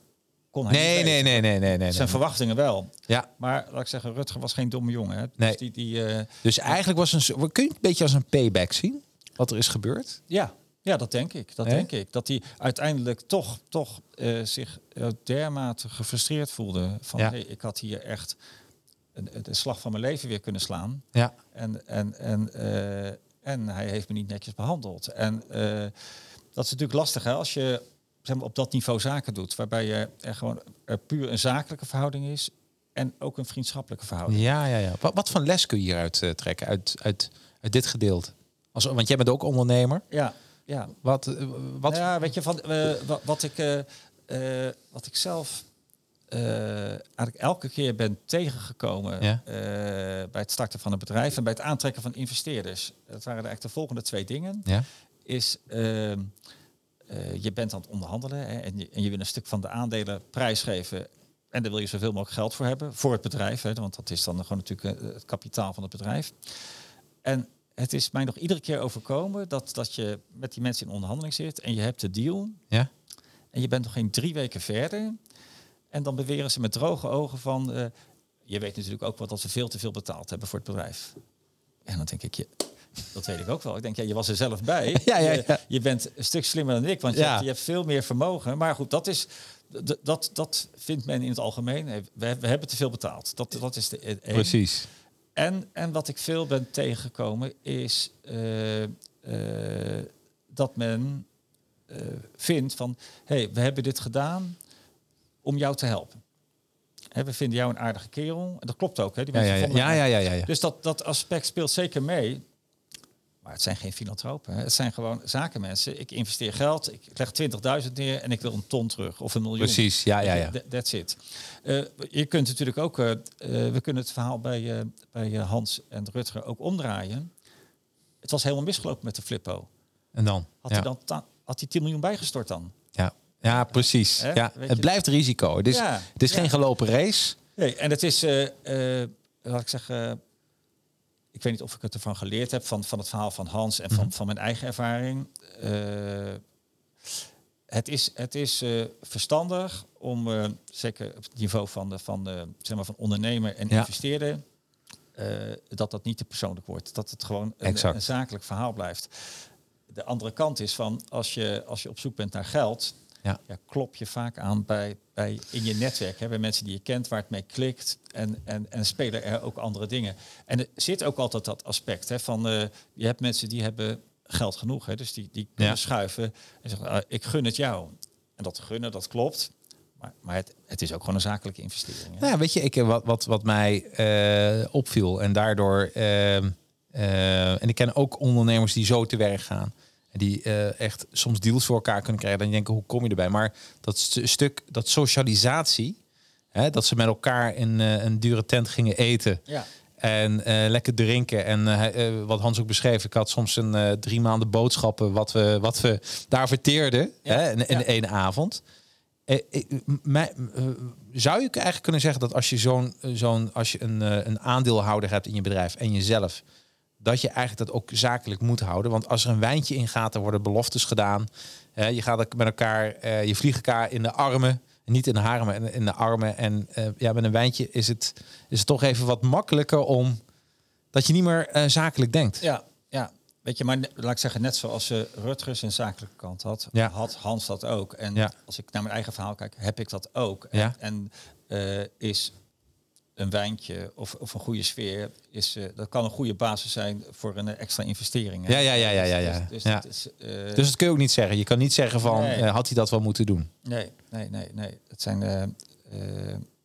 kon hij Nee, niet nee, nee, nee, nee, nee. Zijn nee. verwachtingen wel. Ja, Maar laat ik zeggen, Rutger was geen domme jongen. Hè? Nee. Dus die, die, eh, Dus eigenlijk was een. Kun je het een beetje als een payback zien? Wat er is gebeurd? ja, ja, dat denk ik. Dat denk ik. Dat hij uiteindelijk toch, toch eh, zich dermate gefrustreerd voelde. Van Ja. hey, ik had hier echt de slag van mijn leven weer kunnen slaan. Ja. En, en, en, eh, en hij heeft me niet netjes behandeld. En eh, dat is natuurlijk lastig hè, als je zeg maar, op dat niveau zaken doet. Waarbij je er gewoon er puur een zakelijke verhouding is. En ook een vriendschappelijke verhouding. Ja, ja, ja. Wat, wat voor les kun je hieruit eh, trekken? Uit, uit, uit dit gedeelte? Als, want jij bent ook ondernemer. Ja, ja. Wat, wat Nou ja, weet je, van, wat, ik, wat ik zelf eigenlijk elke keer ben tegengekomen Ja. eh, bij het starten van een bedrijf en bij het aantrekken van investeerders. Dat waren eigenlijk de volgende twee dingen. Ja. Is ehm, eh, je bent aan het onderhandelen hè, en, je, en je wil een stuk van de aandelen prijsgeven. En daar wil je zoveel mogelijk geld voor hebben, voor het bedrijf. Hè, want dat is dan gewoon natuurlijk eh, het kapitaal van het bedrijf. En het is mij nog iedere keer overkomen dat, dat je met die mensen in onderhandeling zit en je hebt de deal. Ja. En je bent nog geen drie weken verder. En dan beweren ze met droge ogen van... eh, je weet natuurlijk ook wel dat we veel te veel betaald hebben voor het bedrijf. En dan denk ik, je, dat weet ik ook wel. Ik denk, ja, je was er zelf bij. [LAUGHS] Ja, ja, Je, ja. je bent een stuk slimmer dan ik, want je, hebt, je hebt veel meer vermogen. Maar goed, dat is... Dat, dat vindt men in het algemeen. Eh, We, we hebben te veel betaald. Dat, dat is de eh, één. Precies. En, en wat ik veel ben tegengekomen is eh, dat men vindt van, hé, hey, we hebben dit gedaan om jou te helpen. hè, we vinden jou een aardige kerel. En dat klopt ook. Hè? Die Ja, mensen ja, ja, ja, ja, ja, ja. Dus dat, dat aspect speelt zeker mee. Maar het zijn geen filantropen. Hè. Het zijn gewoon zakenmensen. Ik investeer geld, ik leg 20.000 neer en ik wil een ton terug. Of een miljoen. Precies, ja, ja, ja. Th- That's it. Eh, je kunt natuurlijk ook... eh, eh, we kunnen het verhaal bij, bij Hans en Rutger ook omdraaien. Het was helemaal misgelopen met de Flippo. En dan? Had ja. hij dan had hij 10 miljoen bijgestort dan? Ja. precies. Hè? Ja. Weet Het je- blijft risico. Het is, Ja, het is ja. geen gelopen race. Nee, en het is, eh, eh, laat ik zeggen, ik weet niet of ik het ervan geleerd heb van, van het verhaal van Hans en van, van mijn eigen ervaring. Eh, het is, het is verstandig om, zeker op het niveau van, de, van, de, zeg maar van ondernemer en Ja. investeerder, dat dat niet te persoonlijk wordt. Dat het gewoon een, een zakelijk verhaal blijft. De andere kant is van als je, als je op zoek bent naar geld, Ja. ja, klop je vaak aan bij, bij in je netwerk, hè, bij mensen die je kent, waar het mee klikt. En, en, en spelen er ook andere dingen. En er zit ook altijd dat aspect hè, van eh, je hebt mensen die hebben geld genoeg, hè, dus die, die kunnen Ja. schuiven en zeggen, ah, ik gun het jou. En dat gunnen, dat klopt. Maar, maar het, het is ook gewoon een zakelijke investering. Hè? Nou ja, weet je, ik, eh, wat, wat, wat mij eh, opviel en daardoor... ehm, eh, en ik ken ook ondernemers die zo te werk gaan. Die eh, echt soms deals voor elkaar kunnen krijgen. Dan denk ik, hoe kom je erbij? Maar dat st- stuk, dat socialisatie... Hè, dat ze met elkaar in eh, een dure tent gingen eten... Ja. En eh, lekker drinken. En wat Hans ook beschreef, ik had soms een drie maanden boodschappen wat we, wat we daar verteerden Ja. hè, in, in Ja. de ene avond. Zou je eigenlijk kunnen zeggen dat als je zo'n zo'n als je een, een aandeelhouder hebt in je bedrijf en jezelf, dat je eigenlijk dat ook zakelijk moet houden? Want als er een wijntje in gaat, er worden beloftes gedaan. Je gaat met elkaar, eh, je vliegt elkaar in de armen. Niet in de haren, maar in, de armen. En eh, ja, met een wijntje is het, is het toch even wat makkelijker om dat je niet meer eh, zakelijk denkt. Ja, ja. Weet je, maar laat ik zeggen, net zoals uh, Rutgers een zakelijke kant had, Ja. had Hans dat ook. En Ja. als ik naar mijn eigen verhaal kijk, heb ik dat ook. Ja. En, en eh, is een wijntje of, of een goede sfeer, is, eh, dat kan een goede basis zijn voor een extra investering. hè. Ja, ja, ja, ja, ja, ja. Dus, dus, Ja. dat is, eh, Dus dat kun je ook niet zeggen. Je kan niet zeggen van, Nee. eh, had hij dat wel moeten doen? Nee, nee, nee, nee. Het zijn,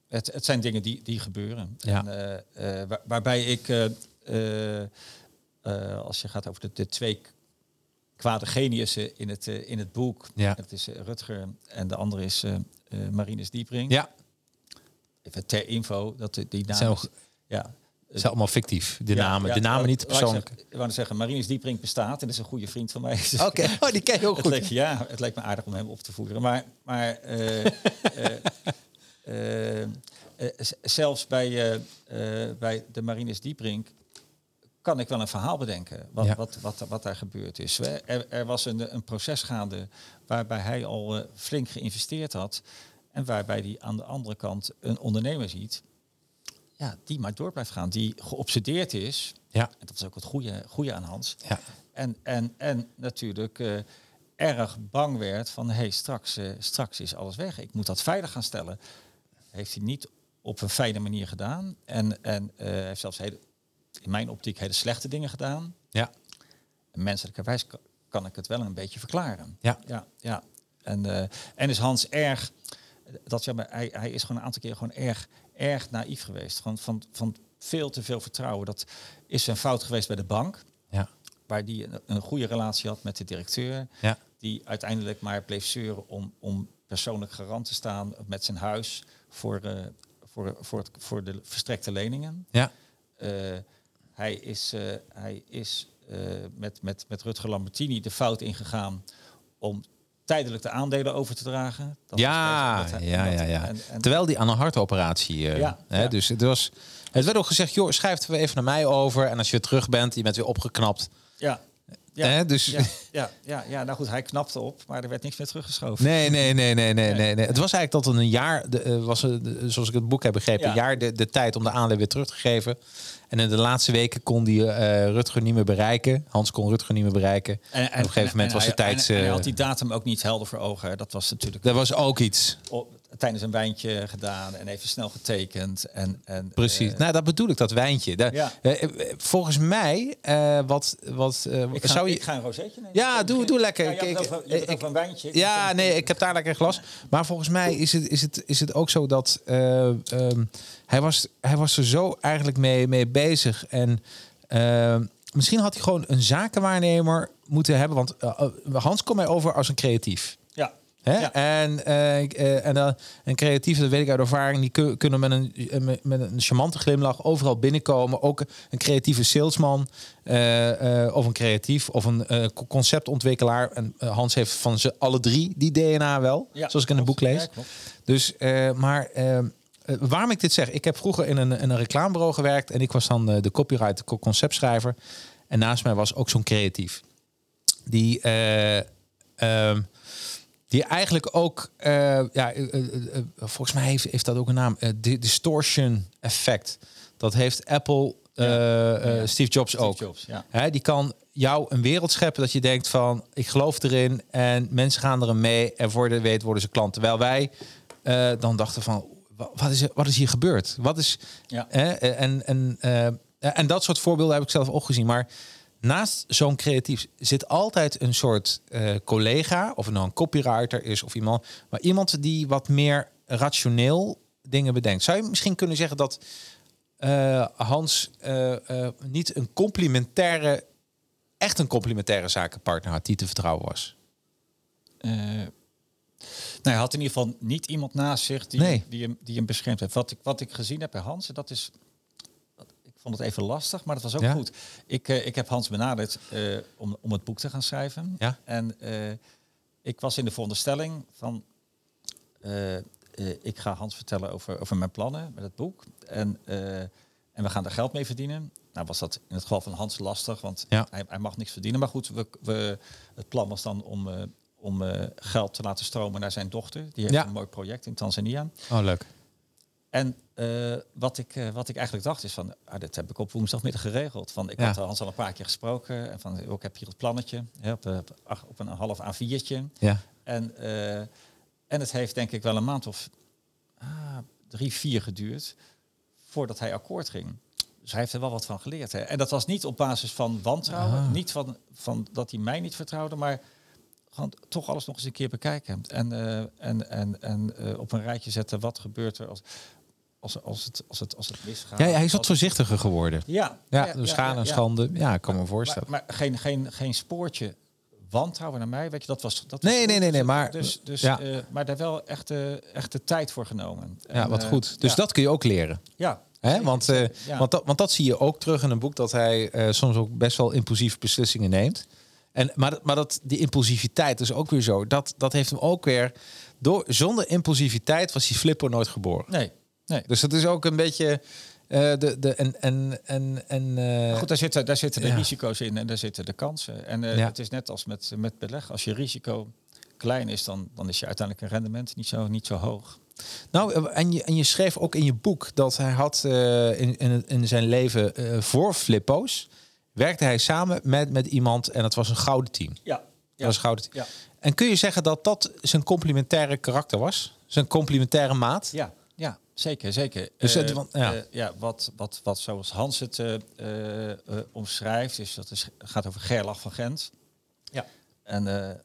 het, het zijn dingen die, die gebeuren. Ja. En, waar- waarbij ik, als je gaat over de, de twee kwade geniussen in het, in het boek. Ja. Het is Rutger en de andere is Marinus Diepring. Ja, Even ter info, dat de- die naam zijn ook- ja. het is allemaal fictief. De Ja, namen, ja, de namen niet ik persoonlijk. Ik wou zeggen, Marinus Diepring bestaat en is een goede vriend van mij. [LAUGHS] Dus- Oké, oh, die ken je ook goed. leek, ja, het leek me aardig om hem op te voeren. Maar, maar eh, [LAUGHS] eh, eh, zelfs bij, bij de Marines Dieprink kan ik wel een verhaal bedenken wat, Ja. wat, wat, wat daar gebeurd is. Er, er was een, een proces gaande waarbij hij al flink geïnvesteerd had. En waarbij hij aan de andere kant een ondernemer ziet ja, die maar door blijft gaan. Die geobsedeerd is. Ja, En dat is ook het goede, goede aan Hans. ja. En, en, en natuurlijk eh, erg bang werd van hey, straks, eh, straks is alles weg. Ik moet dat veilig gaan stellen. Heeft hij niet op een fijne manier gedaan. En, en eh, heeft zelfs hele, in mijn optiek hele slechte dingen gedaan. ja. En menselijkerwijs ka- kan ik het wel een beetje verklaren. Ja. ja, ja. En, en is Hans erg, dat zeg maar, hij, hij is gewoon een aantal keer gewoon erg, erg naïef geweest. Gewoon van, van veel te veel vertrouwen. Dat is een fout geweest bij de bank ja. waar die een, een goede relatie had met de directeur. Ja. Die uiteindelijk maar bleef zeuren om, om persoonlijk garant te staan met zijn huis voor, eh, voor, voor, het, voor de verstrekte leningen. ja. Eh, hij is, eh, hij is met, met, met Rutger Lambertini de fout ingegaan om tijdelijk de aandelen over te dragen. Dat Ja, dat ja, hij- ja, dat- ja. en- en- Terwijl die aan een hartoperatie. eh, Ja, hè, ja. Dus het was. Het werd ook gezegd, joh, schrijf het even naar mij over. En als je weer terug bent, je bent weer opgeknapt. ja, ja, Hè, dus ja, ja, ja, ja, nou goed, hij knapte op, maar er werd niks meer teruggeschoven. nee, nee, nee, nee, nee, nee, nee. Het was eigenlijk tot een jaar, de, eh, was het, de- zoals ik het boek heb begrepen, Ja. een jaar de, de tijd om de aandelen weer terug te geven. En in de laatste weken kon die eh, Rutger niet meer bereiken. Hans kon Rutger niet meer bereiken. En, op een gegeven moment was de tijd. En hij eh, had die datum ook niet helder voor ogen. hè. Dat was natuurlijk dat was ook iets. op- tijdens een wijntje gedaan en even snel getekend. En, en, Precies. eh, nou, dat bedoel ik, dat wijntje. Daar- Ja. eh, eh, volgens mij, wat, wat ik, ga, zou je... ik ga een rozeetje nemen. Ja, doe- doe lekker. Ja, je hebt Ik- over, ik- een wijntje. Ja, nee, ik heb daar lekker een glas. Maar volgens mij is het, is het, is het ook zo dat eh, ehm, hij, was, hij was er zo eigenlijk mee, mee bezig. En ehm, misschien had hij gewoon een zakenwaarnemer moeten hebben. Want Hans komt mij over als een creatief. Hè? Ja. En, eh, eh, en dan een creatief, dat weet ik uit ervaring, die kun- kunnen met een, eh, met- een charmante glimlach overal binnenkomen. Ook een creatieve salesman eh, eh, of een creatief of een eh, co- conceptontwikkelaar. En eh, Hans heeft van ze alle drie die DNA wel, Ja, zoals ik in het boek lees. Ja. Dus, eh, maar eh, eh, waarom ik dit zeg, ik heb vroeger in een, in een reclamebureau gewerkt en ik was dan eh, de copywriter, co- conceptschrijver. En naast mij was ook zo'n creatief. Die, eh, ehm, die eigenlijk ook, eh, ja, eh, eh, volgens mij heeft, heeft dat ook een naam, di- distortion effect. Dat heeft Apple, Ja. Steve Jobs Steve ook. Jobs, ja. Hè, die kan jou een wereld scheppen dat je denkt van ik geloof erin en mensen gaan erin mee en voor de weet worden ze klant. Terwijl wij dan dachten van wa- wat is, wat is hier gebeurd? Wat is Ja. hè, en, en, en dat soort voorbeelden heb ik zelf ook gezien. Maar naast zo'n creatief zit altijd een soort eh, collega of het nou een copywriter is of iemand, maar iemand die wat meer rationeel dingen bedenkt. Zou je misschien kunnen zeggen dat eh, Hans eh, niet een complementaire, echt een complementaire zakenpartner had die te vertrouwen was. Nou, hij had in ieder geval niet iemand naast zich die, Nee. die, hem, die hem beschermd heeft. Wat ik, wat ik gezien heb bij Hans, en dat is... Vond het even lastig, maar dat was ook Ja? goed. Ik, eh, ik heb Hans benaderd eh, om, om het boek te gaan schrijven. Ja. En eh, ik was in de veronderstelling van... ik ga Hans vertellen over, over mijn plannen met het boek. En, en we gaan er geld mee verdienen. Nou was dat in het geval van Hans lastig, want Ja. hij, hij mag niks verdienen. Maar goed, we, we, het plan was dan om, om geld te laten stromen naar zijn dochter. Die heeft Ja. een mooi project in Tanzania. Oh, leuk. En eh, wat, ik, eh, wat ik eigenlijk dacht is van, ah, dit heb ik op woensdagmiddag geregeld. Van, ik Ja. had Hans al een paar keer gesproken. En van, oh, ik heb hier het plannetje hè, op, eh, op, een half A4'tje. Ja. En, en het heeft denk ik wel een maand of ah, drie, vier geduurd voordat hij akkoord ging. Dus hij heeft er wel wat van geleerd. Hè. En dat was niet op basis van wantrouwen. Ah. Niet van, van dat hij mij niet vertrouwde, maar gewoon toch alles nog eens een keer bekijken. En, en, en, en op een rijtje zetten, wat gebeurt er als, als, als, het, als, het, als het misgaat. Ja, hij is wat voorzichtiger geworden. Ja, Ja, dus schade en schande. Ja, ik kan me voorstellen. Maar, maar geen, geen, geen spoortje wantrouwen naar mij, weet je, dat was dat was Nee, nee, nee, nee, maar- dus, dus, ja. eh, maar daar wel echt de, echt de tijd voor genomen. Ja, wat eh, goed. Dus ja, dat kun je ook leren. ja, Hè? Want, ja. want, dat, want dat zie je ook terug in een boek dat hij soms ook best wel impulsieve beslissingen neemt. En, maar maar dat, die impulsiviteit is ook weer zo. Dat, dat heeft hem ook weer. Door, zonder impulsiviteit was die Flippo nooit geboren. nee, nee. Dus dat is ook een beetje. eh, de, de, en, en, en, en, eh, Goed, daar zitten, daar zitten de ja. risico's in en daar zitten de kansen. En eh, Ja. het is net als met, met beleg. Als je risico klein is, dan, dan is je uiteindelijk een rendement niet zo, niet zo hoog. Nou, en je, en je schreef ook in je boek dat hij had in, in, in zijn leven voor Flippo's. werkte hij samen met, met iemand en dat was een gouden team. Ja, Dat was een gouden team. ja, En kun je zeggen dat dat zijn complementaire karakter was? Zijn complementaire maat? ja, ja zeker, zeker. Dus Eh, het- want- ja. eh, ja, wat, wat, wat zoals Hans het eh, omschrijft, is dat het gaat over Gerlach van Gent. Ja. En eh,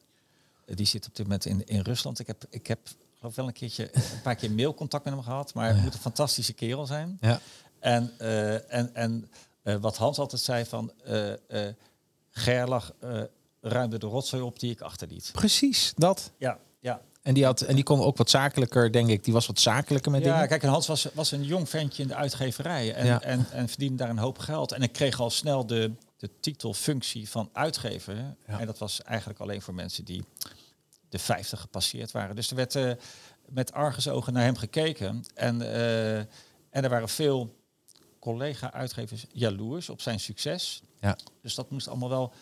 die zit op dit moment in, in Rusland. Ik heb, ik heb geloof wel een keertje [LAUGHS] een paar keer mailcontact met hem gehad, maar het moet een fantastische kerel zijn. Ja. En, eh, en, en eh, wat Hans altijd zei van eh eh Gerlach eh, ruimde de rotzooi op die ik achterliet. Precies, dat. Ja. En die, had, en die kon ook wat zakelijker, denk ik. Die was wat zakelijker met Ja, dingen. kijk, en Hans was, was een jong ventje in de uitgeverij en, Ja. en, en verdiende daar een hoop geld. En ik kreeg al snel de, de titelfunctie van uitgever. Ja. En dat was eigenlijk alleen voor mensen die de 50 gepasseerd waren. Dus er werd eh, met argusogen naar hem gekeken. En, eh, en er waren veel collega-uitgevers jaloers op zijn succes. Ja. Dus dat moest allemaal wel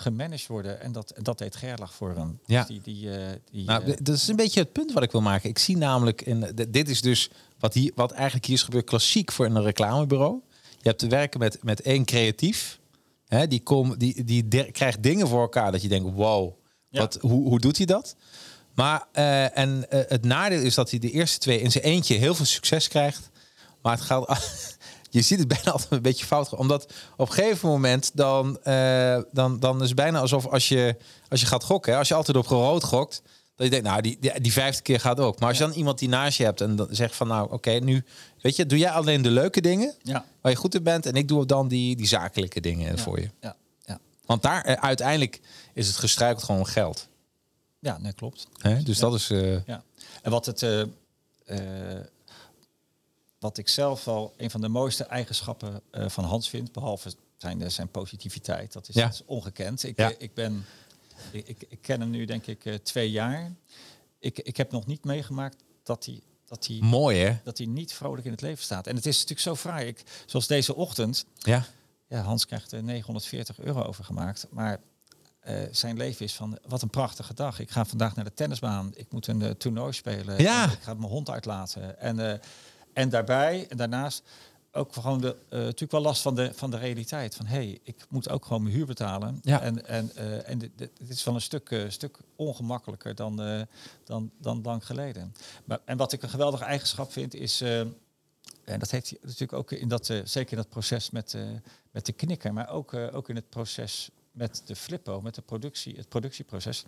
gemanaged worden. En dat, dat deed Gerlach voor hem. Ja. Dus die, die, eh, die, Nou, eh, dat is een beetje het punt wat ik wil maken. Ik zie namelijk, in, dit is dus wat, hier, wat eigenlijk hier is gebeurd, klassiek voor een reclamebureau. Je hebt te werken met, met één creatief. Hè, die, kom, die, die de- krijgt dingen voor elkaar dat je denkt, wow, Ja. wat, hoe, hoe doet hij dat? Maar eh, en het nadeel is dat hij de eerste twee in zijn eentje heel veel succes krijgt. Maar het gaat. [LAUGHS] je ziet het [LAUGHS] bijna altijd een beetje fout. Omdat op een gegeven moment dan, eh, dan, dan is het bijna alsof als je, als je gaat gokken, hè, als je altijd op rood gokt, dat je denkt, nou, die, die, die vijfde keer gaat ook. Maar als je dan iemand die naast je hebt en dan zegt van, nou, oké, nu, weet je, doe jij alleen de leuke dingen Ja. waar je goed in bent en ik doe dan die, die zakelijke dingen voor je. Ja, ja. Want daar eh, uiteindelijk is het gestruikeld gewoon geld. ja nee, klopt. Hè? Dus dat is. eh, Ja. En wat het, wat ik zelf wel een van de mooiste eigenschappen eh, van Hans vind, behalve zijn, eh, zijn positiviteit, dat is, Ja. dat is ongekend. Ik, Ja. eh, ik ben, ik, ik, ken hem nu denk ik twee jaar. Ik, ik heb nog niet meegemaakt dat hij, dat hij, mooi, hè? dat hij niet vrolijk in het leven staat. En het is natuurlijk zo fraai. Ik, zoals deze ochtend, Ja. ja, Hans krijgt er 940 euro overgemaakt. Maar zijn leven is van, wat een prachtige dag. Ik ga vandaag naar de tennisbaan. Ik moet een eh, toernooi spelen. Ja. Ik ga mijn hond uitlaten. En, en daarbij, en daarnaast, ook gewoon de, eh, natuurlijk wel last van de, van de realiteit. Van, hé, hey, ik moet ook gewoon mijn huur betalen. Ja. En, en, eh, en is wel een stuk, eh, stuk ongemakkelijker dan, dan, dan lang geleden. Maar, en wat ik een geweldige eigenschap vind, is... en dat heeft hij natuurlijk ook in dat, zeker in dat proces met, met de knikker, maar ook, ook in het proces met de flippo, met de productie, het productieproces.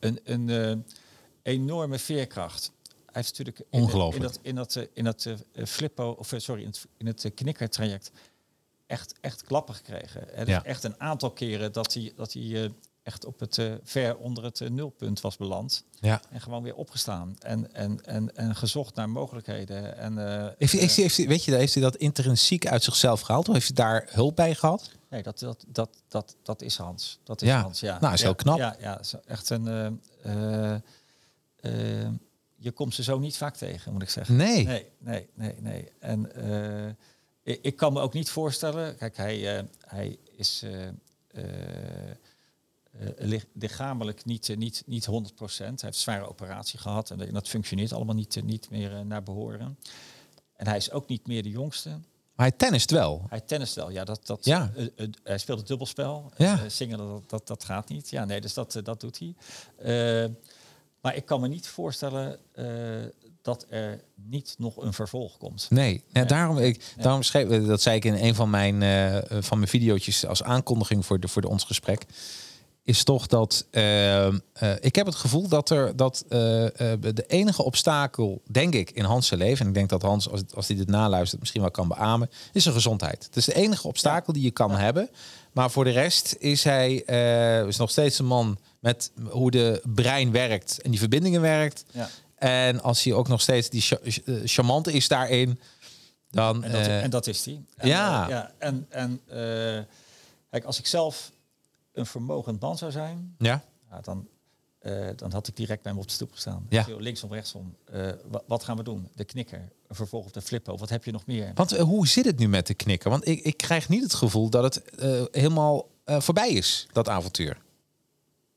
Een, een enorme veerkracht. Hij heeft natuurlijk in, Ongelooflijk. in dat, in dat, eh, in dat eh, flippo, of eh, sorry, in het, in het eh, knikkertraject echt, echt klappen gekregen. Ja. is echt een aantal keren dat hij, dat hij eh, echt op het eh, ver onder het eh, nulpunt was beland. ja. En gewoon weer opgestaan en, en, en, en gezocht naar mogelijkheden. En, eh, Heeft eh, heeft heeft weet je, heeft hij dat intrinsiek uit zichzelf gehaald? Of heeft hij daar hulp bij gehad? Nee, dat, dat, dat, dat, dat is Hans. Dat is Ja. Hans, ja. Nou, is ja, heel knap. Ja, ja is echt een... je komt ze zo niet vaak tegen, moet ik zeggen. Nee. Nee, nee, nee, nee. En eh, ik, ik kan me ook niet voorstellen... Kijk, hij, eh, hij is eh, lich- lichamelijk niet, niet, niet 100% Hij heeft een zware operatie gehad en dat functioneert allemaal niet, niet meer naar behoren. En hij is ook niet meer de jongste. Maar hij tennist wel. Hij tennist wel, ja. Dat, dat, Ja. hij speelt het dubbelspel. Ja. Singelen, dat, dat, dat gaat niet. Ja, nee, dus dat, dat doet hij. Maar ik kan me niet voorstellen eh, dat er niet nog een vervolg komt. Nee, ja, daarom, ik, daarom schreef dat zei ik in een van mijn, eh, van mijn video's als aankondiging voor, de, voor de ons gesprek. Is toch dat eh, ik heb het gevoel dat er dat de enige obstakel, denk ik, in Hans' leven, en ik denk dat Hans, als, als hij dit naluistert, misschien wel kan beamen, is zijn gezondheid. Het is de enige obstakel die je kan hebben. Maar voor de rest is hij is nog steeds een man met hoe de brein werkt en die verbindingen werkt. Ja. En als hij ook nog steeds die eh, charmante is daarin, dan... En dat, eh, en dat is hij. Ja. eh, ja. En, en kijk, als ik zelf een vermogend man zou zijn, ja, ja, dan, dan had ik direct bij hem op de stoep gestaan. Ja. Zo Linksom, rechtsom. Wa- wat gaan we doen? De knikker, een vervolg op de flippo. Wat heb je nog meer? want hoe zit het nu met de knikken? Want ik, ik krijg niet het gevoel dat het helemaal voorbij is, dat avontuur.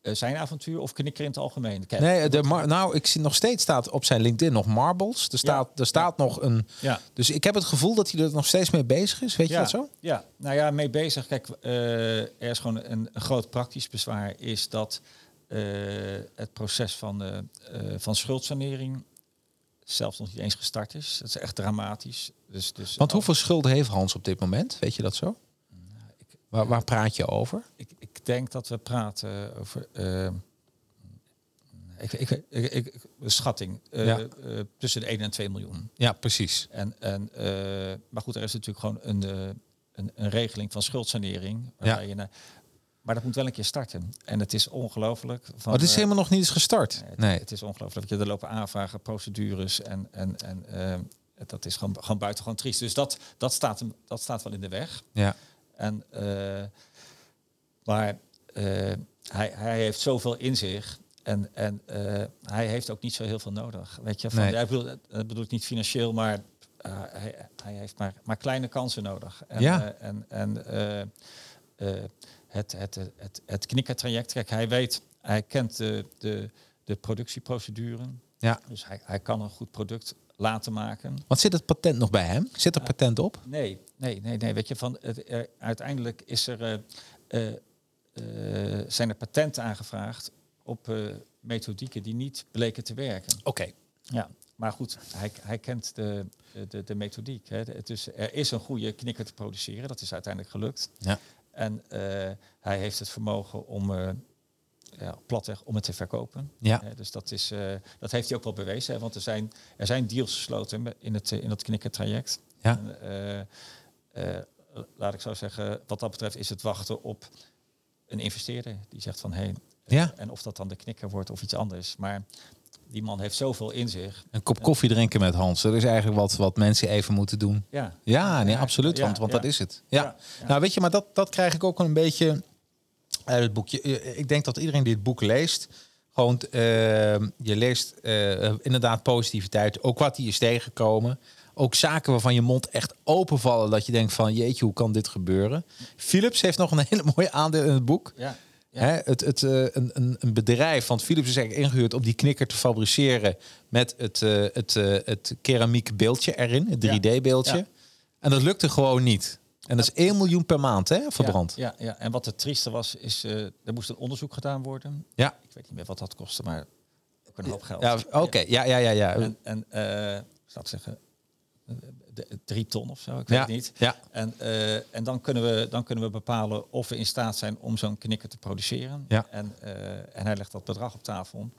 Eh, zijn avontuur of knikker in het algemeen? Nee, de nou, ik zie nog steeds staat op zijn LinkedIn nog Marbles. Er staat, er staat nog een... Ja. Dus ik heb het gevoel dat hij er nog steeds mee bezig is. Weet je dat zo? Ja, nou ja, mee bezig. Kijk, eh, er is gewoon een, een groot praktisch bezwaar is dat eh, het proces van, van schuldsanering zelfs nog niet eens gestart is. Dat is echt dramatisch. Dus, dus Want hoeveel schulden heeft Hans op dit moment? Weet je dat zo? Waar, waar praat je over? Ik, ik denk dat we praten over. eh, ik, ik, ik, ik, schatting. eh, Ja. eh, tussen de 1 en 2 miljoen. Ja, precies. En, en, maar goed, er is natuurlijk gewoon een, een, een regeling van schuldsanering. waarbij Je, naar- maar dat moet wel een keer starten. En het is ongelooflijk. van, Maar het is helemaal nog niet eens gestart. nee, het, Nee. het is ongelooflijk. Er lopen aanvragen, procedures en, en, en dat is gewoon, gewoon buitengewoon triest. Dus dat, dat, staat, hem- dat staat wel in de weg. Ja. En, maar eh, hij, hij heeft zoveel in zich. En, en eh, hij heeft ook niet zo heel veel nodig. Weet je, van, Nee. ja, ik bedoel, dat bedoel ik niet financieel, maar eh, hij, hij heeft maar, maar kleine kansen nodig. En, Ja. en, en het, het, het, het, knikkertraject, kijk, hij weet, hij kent de, de, de productieprocedure. Ja. Dus hij, hij kan een goed product laten maken. Want zit het patent nog bij hem? Zit er patent op? Nee, nee, nee, nee. Weet je, van het, er, uiteindelijk is er, zijn er patenten aangevraagd op eh, methodieken die niet bleken te werken. Oké. Ja, maar goed, hij, hij kent de, de, de methodiek. Hè. De- Dus er is een goede knikker te produceren. Dat is uiteindelijk gelukt. Ja. En eh, hij heeft het vermogen om, eh ja, platweg, om het te verkopen. Ja. Dus dat, is, eh, dat heeft hij ook wel bewezen. Hè, want er zijn, er zijn deals gesloten in het, eh, in dat knikkertraject. Ja. En, eh, eh, laat ik zo zeggen, wat dat betreft is het wachten op een investeerder. Die zegt van, hé, hey, Ja. en of dat dan de knikker wordt of iets anders. Maar die man heeft zoveel in zich. Een kop koffie drinken met Hans. Dat is eigenlijk wat, wat mensen even moeten doen. Ja, Ja, nee, absoluut. Want want ja. dat is het. Ja. Nou, weet je, maar dat, dat krijg ik ook een beetje uit het boekje. Eh, Ik denk dat iedereen die het boek leest, gewoon, eh, je leest eh, inderdaad positiviteit. Ook wat die is tegengekomen. Ook zaken waarvan je mond echt openvallen. Dat je denkt van, jeetje, hoe kan dit gebeuren? Philips heeft nog een [LAUGHS] hele mooie aandeel in het boek. ja, ja. Hè, het, het, eh, een, een, een bedrijf, want Philips is eigenlijk ingehuurd om die knikker te fabriceren met het, eh, het, eh, het keramiek beeldje erin, het 3D-beeldje. Ja. En dat lukte gewoon niet. En dat is 1 miljoen per maand, hè, verbrand. Ja, ja, ja. en wat het trieste was, is eh er moest een onderzoek gedaan worden. Ja, Ik weet niet meer wat dat kostte, maar ook een hoop geld. ja oké. Ja, ja, ja, ja. En, en ik zou zeggen, drie ton of zo, ik weet ja, het niet. Ja, En, eh, en dan, kunnen we, dan kunnen we bepalen of we in staat zijn om zo'n knikker te produceren. Ja. En, eh, en hij legt dat bedrag op tafel.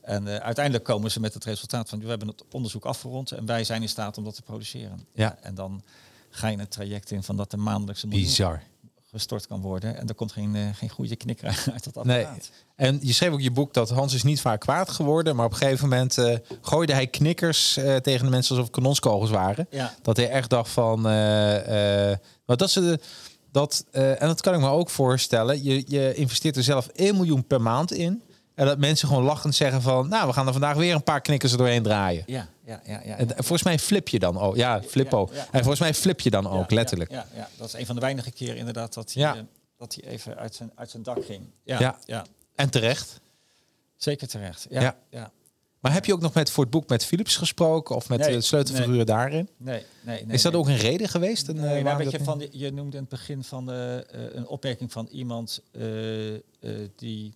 En eh, uiteindelijk komen ze met het resultaat van we hebben het onderzoek afgerond en wij zijn in staat om dat te produceren. Ja. En dan ga je een traject in van dat de maandelijkse miljoen bizar. Gestort kan worden. En er komt geen, eh, geen goede knikker [LAUGHS] uit dat Nee. apparaat. En je schreef ook in je boek dat Hans is niet vaak kwaad geworden, maar op een gegeven moment eh, gooide hij knikkers eh, tegen de mensen alsof kanonskogels waren. Ja. Dat hij echt dacht van. maar dat ze. Dat, en dat kan ik me ook voorstellen. Je, je investeert er zelf 1 miljoen per maand in. En dat mensen gewoon lachend zeggen van... Nou, we gaan er vandaag weer een paar knikkers er doorheen draaien. Ja, ja, ja, ja. En volgens mij flip je dan ook. Ja, flippo. En volgens mij flip je dan ook, letterlijk. Ja, ja, dat is een van de weinige keren inderdaad dat hij, eh, dat hij even uit zijn, uit zijn dak ging. Ja, Ja. En terecht. zeker terecht. Ja, Ja. Maar heb je ook nog met voor het boek met Philips gesproken? Of met Nee, de sleutelfiguren daarin? Nee, nee, nee. is dat ook een reden geweest? Een, eh, Nee, nou, weet je, van, je noemde in het begin van eh, eh, een opmerking van iemand eh, eh, die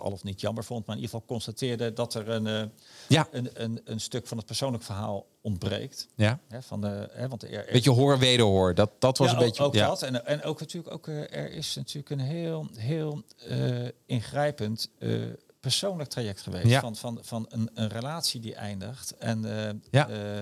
al of niet jammer vond, maar in ieder geval constateerde dat er een, eh, Ja. een, een, een stuk van het persoonlijk verhaal ontbreekt. Ja. Hè, van de, hè, want er, er Beetje hoor, wederhoor. Dat, dat was ja, een beetje... ook ja. dat. En, en ook natuurlijk ook, eh, er is natuurlijk een heel, heel eh, ingrijpend eh, persoonlijk traject geweest. Ja. Van, van, van een, een relatie die eindigt. En, eh, Ja. eh,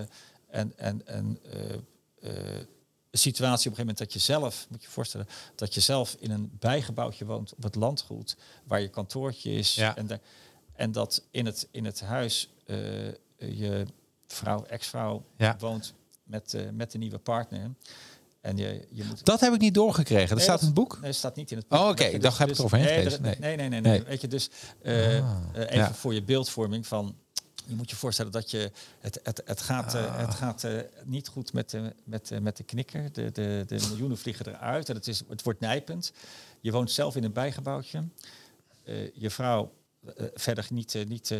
en, en, en eh, eh, situatie op een gegeven moment dat je zelf, moet je voorstellen, dat je zelf in een bijgebouwtje woont op het landgoed, waar je kantoortje is. Ja. En, de- en dat in het, in het huis eh, je vrouw, ex-vrouw, Ja. woont met, eh, met de nieuwe partner. En je, je moet. Dat heb ik niet doorgekregen. Dat Nee, staat in het boek? Nee, staat niet in het Oh, boek. oké. Weet je, Ik dacht, heb ik overheen nee, gelezen? Nee. Nee, nee, nee, nee. Nee. Weet je, dus eh, Ah, even ja. voor je beeldvorming van. Je moet je voorstellen dat je het, het, het gaat, eh, Ah. het gaat eh, niet goed met de, met, eh, met de knikker. De, de, de miljoenen vliegen eruit en het, is, het wordt nijpend. Je woont zelf in een bijgebouwtje. Je vrouw verder niet, niet,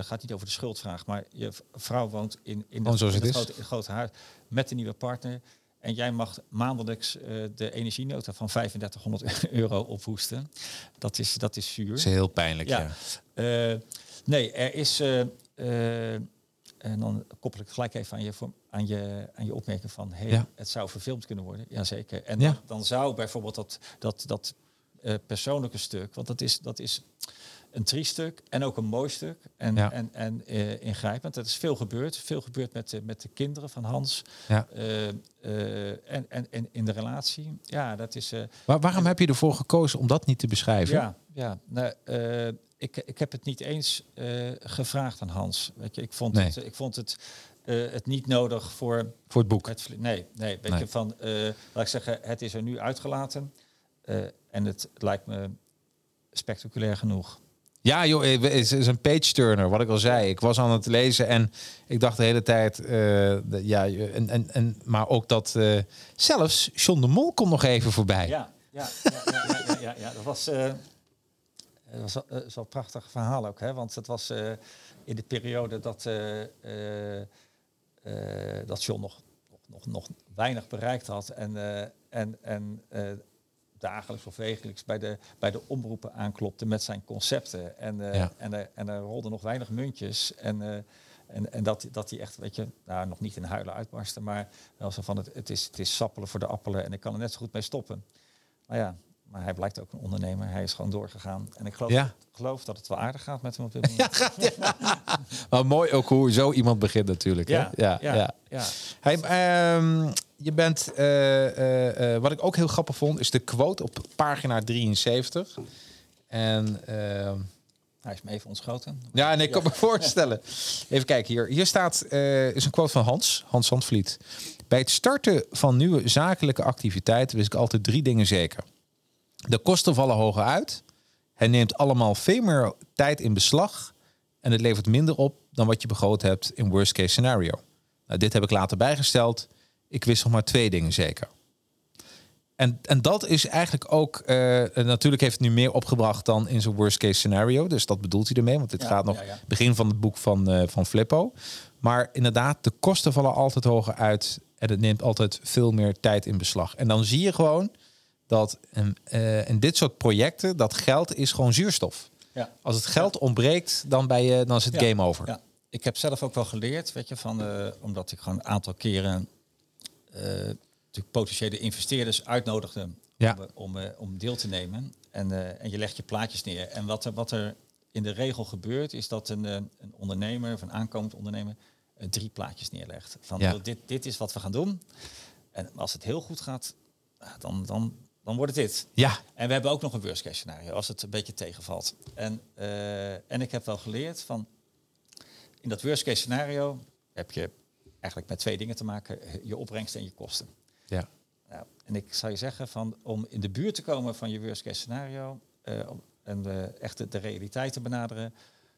gaat niet over de schuldvraag, maar je vrouw woont in, in, het is. grote, grote huis met een nieuwe partner. En jij mag maandelijks de energienota van 3500 [LAUGHS] euro ophoesten. Dat is, dat is zuur. Dat is heel pijnlijk, ja. Ja. Nee, er is. Eh, en dan koppel ik het gelijk even aan je, aan je, aan je opmerking van hey, Ja. het zou verfilmd kunnen worden. Jazeker. En Ja. dan, zou bijvoorbeeld dat, dat, dat eh, persoonlijke stuk, want dat is, dat is een triest stuk en ook een mooi stuk en, Ja. en, en eh, ingrijpend. Er is veel gebeurd. Veel gebeurd met, de- met de kinderen van Hans. Ja. En, en, en in de relatie. Ja, dat is. Maar waarom heb je ervoor gekozen om dat niet te beschrijven? ja, ja. Nou, ik, ik heb het niet eens eh, gevraagd aan Hans. Weet je, ik vond Nee. het, ik vond het, eh, het niet nodig voor Voor het boek. het. Nee, nee. Weet Nee. je van, eh, laat ik zeggen, het is er nu uitgelaten en het lijkt me spectaculair genoeg. Ja, joh, het is is een page turner, wat ik al zei. Ik was aan het lezen en ik dacht de hele tijd, de- ja, en, en, en, maar ook dat zelfs John de Mol komt nog even voorbij. Ja, ja, ja, ja, ja, ja, ja, ja. dat was. eh dat was, eh, wel een prachtig verhaal ook, hè? Want het was eh, in de periode dat, eh, eh, eh, dat John nog, nog, nog, nog weinig bereikt had. En, eh, en, en eh, dagelijks of wekelijks bij de, bij de omroepen aanklopte met zijn concepten. En, eh, Ja. en, er, en er rolden nog weinig muntjes. En, eh, en, en dat, dat hij echt, weet je, nou, nog niet in huilen uitbarstte, maar wel zo van het, het, is, het is sappelen voor de appelen en ik kan er net zo goed mee stoppen. Nou ja, maar hij blijkt ook een ondernemer. Hij is gewoon doorgegaan. En ik geloof, Ja. geloof dat het wel aardig gaat met hem op dit moment. [LAUGHS] [LAUGHS] Maar mooi ook hoe zo iemand begint natuurlijk. hè? ja, ja, ja. ja. Hey, ehm, je bent, eh, eh, eh, wat ik ook heel grappig vond, is de quote op pagina 73. En ehm, Hij is me even ontschoten. ja, nee, ik kan me voorstellen. Even kijken hier. Hier staat, is een quote van Hans, Hans Zandvliet. Bij het starten van nieuwe zakelijke activiteiten wist ik altijd drie dingen zeker. De kosten vallen hoger uit. Het neemt allemaal veel meer tijd in beslag. En het levert minder op dan wat je begroot hebt in worst case scenario. Nou, dit heb ik later bijgesteld. Ik wist nog maar twee dingen zeker. En, en dat is eigenlijk ook, eh, natuurlijk heeft het nu meer opgebracht dan in zijn worst case scenario. Dus dat bedoelt hij ermee, want dit Ja, gaat nog ja, ja. begin van het boek van, eh, van Flippo. Maar inderdaad, de kosten vallen altijd hoger uit en het neemt altijd veel meer tijd in beslag. En dan zie je gewoon dat in, eh, in dit soort projecten, dat geld is gewoon zuurstof. Ja. Als het geld ontbreekt, dan, ben je, dan is het Ja, game over. Ja. Ik heb zelf ook wel geleerd, weet je, van, eh, omdat ik gewoon een aantal keren natuurlijk potentiële investeerders uitnodigde Ja. om, om, om deel te nemen. En, en je legt je plaatjes neer. En wat er, wat er in de regel gebeurt, is dat een, een ondernemer of een aankomend ondernemer drie plaatjes neerlegt. Van. "Joh, dit, dit is wat we gaan doen. En als het heel goed gaat, dan, dan, dan wordt het dit. Ja, En we hebben ook nog een worst case scenario als het een beetje tegenvalt. En, eh, en ik heb wel geleerd van in dat worst case scenario heb je eigenlijk met twee dingen te maken: je opbrengst en je kosten. ja. Nou, en ik zou je zeggen van om in de buurt te komen van je worst case scenario eh, en de, echt de, de realiteit te benaderen,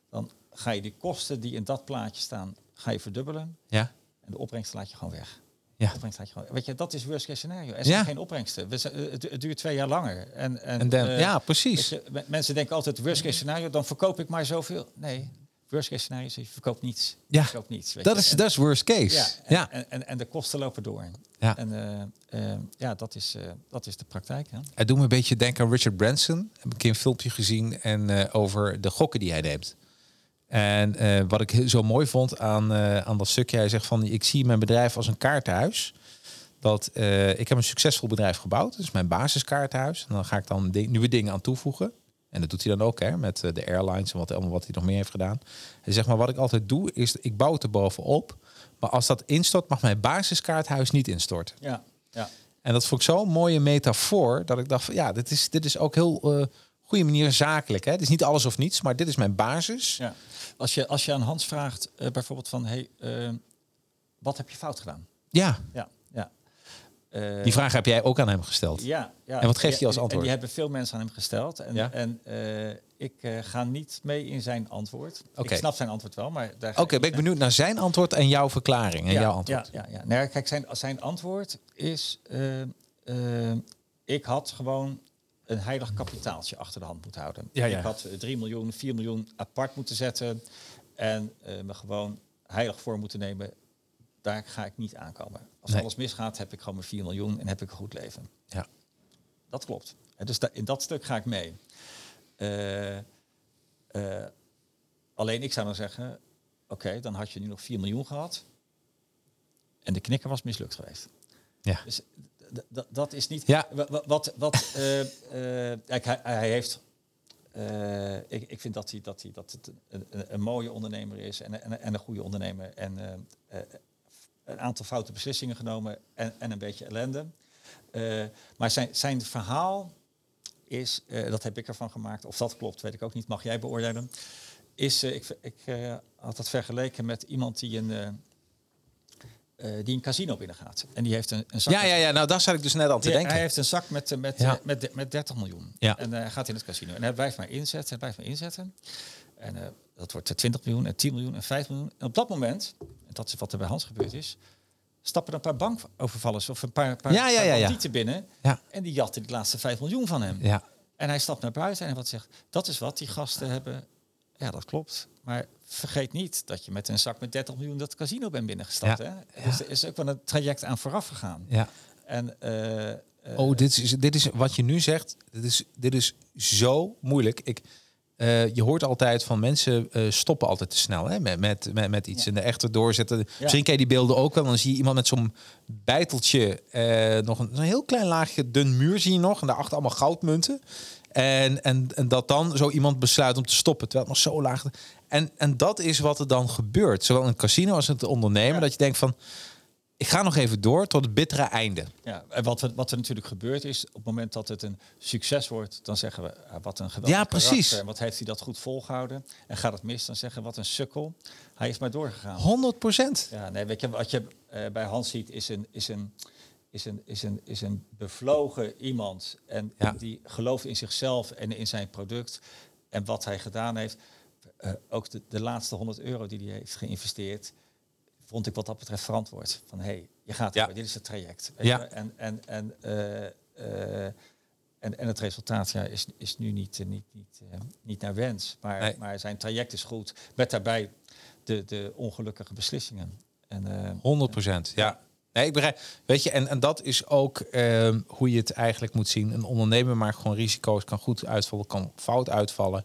dan ga je die kosten die in dat plaatje staan, ga je verdubbelen ja. en de opbrengst laat je gewoon weg. Ja. De opbrengst laat je gewoon, weet je, dat is worst case scenario. Er Ja. zijn geen opbrengsten. We het, het duurt twee jaar langer. En, en, En dan, eh, ja, precies. je, mensen denken altijd worst case scenario, dan verkoop ik maar zoveel. Nee, worst case scenario is je verkoopt niets. Ja, verkoopt niets. Dat je. is, En- dat is worst case. ja, Ja, en, En, en, en de kosten lopen door. Ja. En eh, eh, ja, dat is, dat is de praktijk. Hè? Het doet me een beetje denken aan Richard Branson. Heb ik een filmpje gezien en over de gokken die hij neemt. En eh, wat ik zo mooi vond aan, eh, aan dat stukje, hij zegt van ik zie mijn bedrijf als een kaartenhuis. Dat eh, ik heb een succesvol bedrijf gebouwd, dus mijn basiskaartenhuis. En dan ga ik dan nieuwe dingen aan toevoegen. En dat doet hij dan ook hè, met de airlines en wat, allemaal wat hij nog meer heeft gedaan. Hij zegt maar wat ik altijd doe is ik bouw het er bovenop. Maar als dat instort, mag mijn basiskaarthuis niet instorten. Ja, ja. En dat vond ik zo'n mooie metafoor dat ik dacht van ja, dit is, dit is ook heel goede manier zakelijk. Hè? Het is niet alles of niets, maar dit is mijn basis. ja. Als, je, als je aan Hans vraagt, eh, bijvoorbeeld van, hey, eh, wat heb je fout gedaan? Ja, Ja, ja. Eh, die vraag heb jij ook aan hem gesteld. Ja, ja. En wat geeft hij als antwoord? En die hebben veel mensen aan hem gesteld. En, Ja? en ik ga niet mee in zijn antwoord. Oké. Ik snap zijn antwoord wel, maar daar Oké, ik ben ik benieuwd naar zijn antwoord en jouw verklaring en ja, jouw antwoord. Ja, ja, ja. Nou, kijk, zijn, zijn antwoord is... ik had gewoon een heilig kapitaaltje achter de hand moeten houden. Ja, ja. Ik had eh, 3 miljoen, 4 miljoen apart moeten zetten... en eh, me gewoon heilig voor moeten nemen. Daar ga ik niet aankomen. Als Nee. alles misgaat, heb ik gewoon mijn 4 miljoen en heb ik een goed leven. Ja. Dat klopt. Hè, Dus da- in dat stuk ga ik mee. Eh, eh, alleen ik zou dan zeggen, oké, dan had je nu nog 4 miljoen gehad. En de knikker was mislukt geweest. Ja. Dus dat is niet. Ja. Wa- wa- Wat, wat, eh, eh, kijk, hij, hij heeft. eh, ik, ik vind dat hij, dat hij dat het een, een, mooie ondernemer is en, en, en een goede ondernemer. En een aantal foute beslissingen genomen en, en een beetje ellende. Maar zijn, zijn verhaal is, dat heb ik ervan gemaakt, of dat klopt, weet ik ook niet, mag jij beoordelen. Is, ik ik had dat vergeleken met iemand die een, eh, die een casino binnengaat. En die heeft een, een zak Ja, ja, ja, nou daar zat ik dus net aan te Ja, denken. Hij heeft een zak met, eh, met, Ja. eh, met, met 30 miljoen. Ja. En hij gaat in het casino. En hij blijft maar inzetten, hij blijft maar inzetten. En dat wordt eh, 20 miljoen en 10 miljoen en 5 miljoen. En op dat moment, en dat is wat er bij Hans gebeurd is, stappen er een paar bankovervallers of een paar, paar, Ja, ja, ja, binnen. Ja. En die jatten die laatste 5 miljoen van hem. Ja, En hij stapt naar buiten en wat zegt, dat is wat die gasten hebben. Ja, dat klopt. Maar vergeet niet dat je met een zak met 30 miljoen dat casino bent binnengestapt. Ja. Hè? Dus er is ook wel een traject aan vooraf gegaan. ja, En, eh, oh, dit is, dit is wat je nu zegt. Dit is, dit is zo moeilijk. Ik, eh, je hoort altijd van mensen eh, stoppen altijd te snel hè, met, met, met, met iets. En de echte doorzetten. Misschien ken je die beelden ook wel. Dan zie je iemand met zo'n bijteltje. eh, nog een, een heel klein laagje dun muur zie je nog. En daarachter allemaal goudmunten. En, en, en dat dan zo iemand besluit om te stoppen. Terwijl het nog zo laag... En, en dat is wat er dan gebeurt. Zowel in het casino als in het ondernemen. Dat je denkt van... Ik ga nog even door tot het bittere einde. Ja, en wat, er- wat er natuurlijk gebeurt is, op het moment dat het een succes wordt, dan zeggen we, ah, wat een geweldig Ja, precies. karakter, Wat heeft hij dat goed volgehouden? En gaat het mis, dan zeggen we, wat een sukkel. Hij is maar doorgegaan. 100 procent. Ja, nee, weet je, wat je eh, bij Hans ziet, is een, is een, is een, is een, is een bevlogen iemand. En Ja. die gelooft in zichzelf en in zijn product. En wat hij gedaan heeft. Eh, ook de, de laatste 100 euro die hij heeft geïnvesteerd, vond ik wat dat betreft verantwoord. Van hé, hey, je gaat Ja. ervoor, dit is het traject. Ja. En, en, en, eh, eh, en, en het resultaat ja, is, is nu niet, niet, niet, niet naar wens. Maar, Nee. maar zijn traject is goed. Met daarbij de, de ongelukkige beslissingen. En, eh, 100 procent, ja. Nee, ik begrijp. Weet je, en, en dat is ook ehm, hoe je het eigenlijk moet zien. Een ondernemer maakt gewoon risico's, kan goed uitvallen, kan fout uitvallen.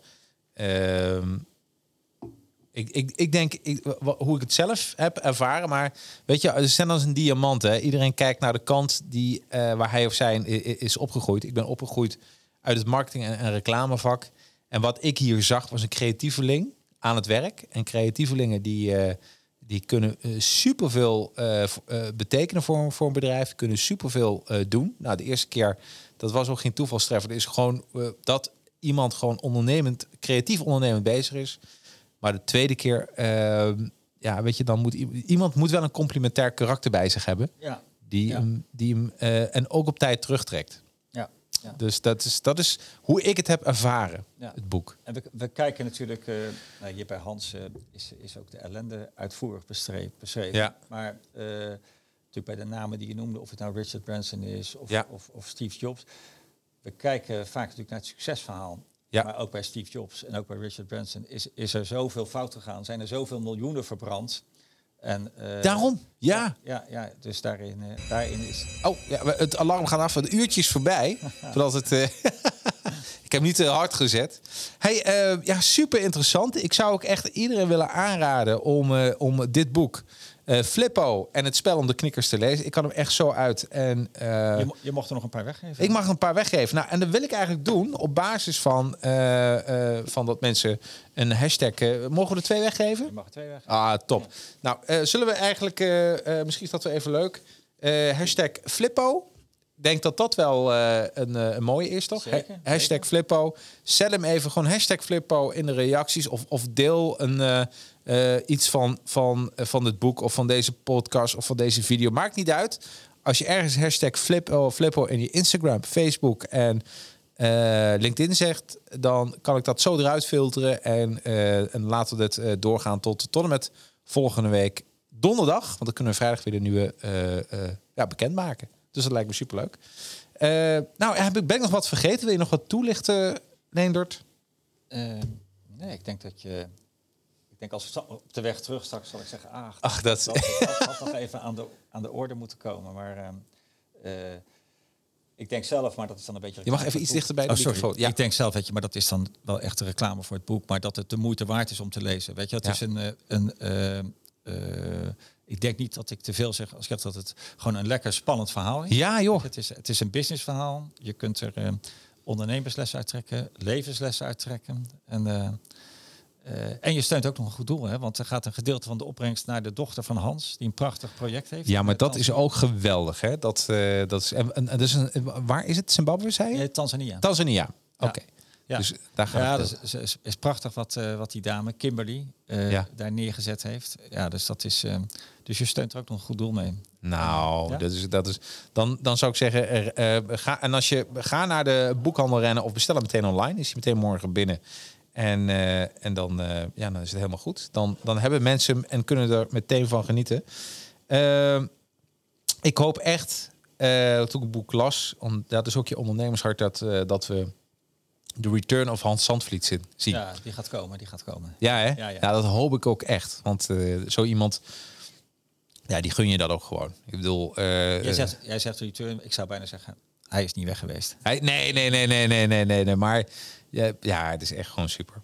Ehm, ik, ik, ik denk ik, hoe ik het zelf heb ervaren, maar weet je, is net als een diamant. Hè? Iedereen kijkt naar de kant die, eh, waar hij of zij is opgegroeid. Ik ben opgegroeid uit het marketing- en, en reclamevak. En wat ik hier zag was een creatieveling aan het werk. En creatievelingen die, eh, die kunnen eh, superveel eh, eh, betekenen voor, voor een bedrijf. Kunnen superveel doen. Nou, de eerste keer, dat was ook geen toevalstreffer. Het is gewoon dat iemand gewoon ondernemend, creatief ondernemend bezig is. Maar de tweede keer, eh, ja, weet je, dan moet iemand moet wel een complementair karakter bij zich hebben. ja, Die Ja. hem, die hem en ook op tijd terugtrekt. Ja. Dus dat is, dat is hoe ik het heb ervaren, Ja. het boek. En we, we kijken natuurlijk, eh, nou, hier bij Hans eh, is, is ook de ellende uitvoerig beschreven. Ja. Maar eh, natuurlijk bij de namen die je noemde, of het nou Richard Branson is of, of, of Steve Jobs. We kijken vaak natuurlijk naar het succesverhaal. Ja. Maar ook bij Steve Jobs en ook bij Richard Branson is, is er zoveel fout gegaan. Zijn er zoveel miljoenen verbrand. En, eh, Daarom, ja. Ja, ja, dus daarin, eh, daarin is... Oh, ja, het alarm gaat af. Het uurtje is voorbij. [LAUGHS] zodat het, eh, [LAUGHS] ik heb niet te hard gezet. Hey, ja, super interessant. Ik zou ook echt iedereen willen aanraden om, om dit boek, eh, Flippo en het spel om de knikkers te lezen. Ik kan hem echt zo uit. En, eh, je, mo- je mocht er nog een paar weggeven. ik mag er een paar weggeven. Nou, en dat wil ik eigenlijk doen op basis van, eh, van dat mensen een hashtag. mogen we er twee weggeven? Je mag er twee weg. Ah, top. Nou, zullen we eigenlijk, misschien is dat wel even leuk, hashtag Flippo. Ik denk dat dat wel een, een mooie is, toch? Zeker, Ha- hashtag zeker. Flippo. Zet hem even gewoon hashtag Flippo in de reacties. Of, of deel een, eh, iets van, van, eh, van het boek of van deze podcast of van deze video. Maakt niet uit. Als je ergens hashtag Flippo, Flippo in je Instagram, Facebook en eh, LinkedIn zegt, dan kan ik dat zo eruit filteren. En, en laten we dit doorgaan tot, tot en met volgende week donderdag. Want dan kunnen we vrijdag weer de nieuwe ja, bekendmaken. Dus dat lijkt me superleuk. Nou, heb ik, ben ik nog wat vergeten? Wil je nog wat toelichten, Leendert? Nee, ik denk dat je. Ik denk als we op de weg terug straks zal ik zeggen, ah, Ach, dat- dat, [LAUGHS] nog even aan de, aan de orde moeten komen. Maar ehm, eh, ik denk zelf, maar dat is dan een beetje. Je mag even iets het dichter bij de boek. Oh, sorry. microfoon. Ja. Ik denk zelf, weet je, maar dat is dan wel echt een reclame voor het boek, maar dat het de moeite waard is om te lezen. Weet je, het Ja. is een. eh, een eh, ik denk niet dat ik te veel zeg als ik zeg dat het gewoon een lekker spannend verhaal is. Ja, joh. Het is, het is een businessverhaal. Je kunt er ondernemerslessen uittrekken, levenslessen uittrekken. En, eh, en je steunt ook nog een goed doel, hè? want er gaat een gedeelte van de opbrengst naar de dochter van Hans, die een prachtig project heeft. Ja, maar Eh, dat is ook geweldig. Hè? Dat, eh, dat is, en, dus een, waar is het? Zimbabwe, zei je? Tanzania. Tanzania. Oké. Ja. Dus daar gaat Ja, dat is, is, is prachtig wat, wat die dame, Kimberly, Ja. daar neergezet heeft. Ja, dus dat is. eh, dus je steunt er ook nog een goed doel mee. Nou, Ja? dat is, dat is, dan, dan zou ik zeggen, ga, en als je ga naar de boekhandel rennen of bestel hem meteen online, is hij meteen morgen binnen. En, eh, en dan, eh, ja, dan is het helemaal goed. Dan, dan hebben mensen hem en kunnen er meteen van genieten. Eh, ik hoop echt, eh, toen ik het boek las, om, dat is ook je ondernemershart, dat, dat we de return of Hans Zandvliet zien. Ja, die gaat komen, die gaat komen. Ja, hè? Ja, Ja, ja. dat hoop ik ook echt. Want zo iemand, ja, die gun je dat ook gewoon. Ik bedoel, Jij zegt, jij zegt return, ik zou bijna zeggen Hij is niet weg geweest. Hij, nee, nee, nee, nee, nee, nee, nee, nee. Maar ja, ja, het is echt gewoon super.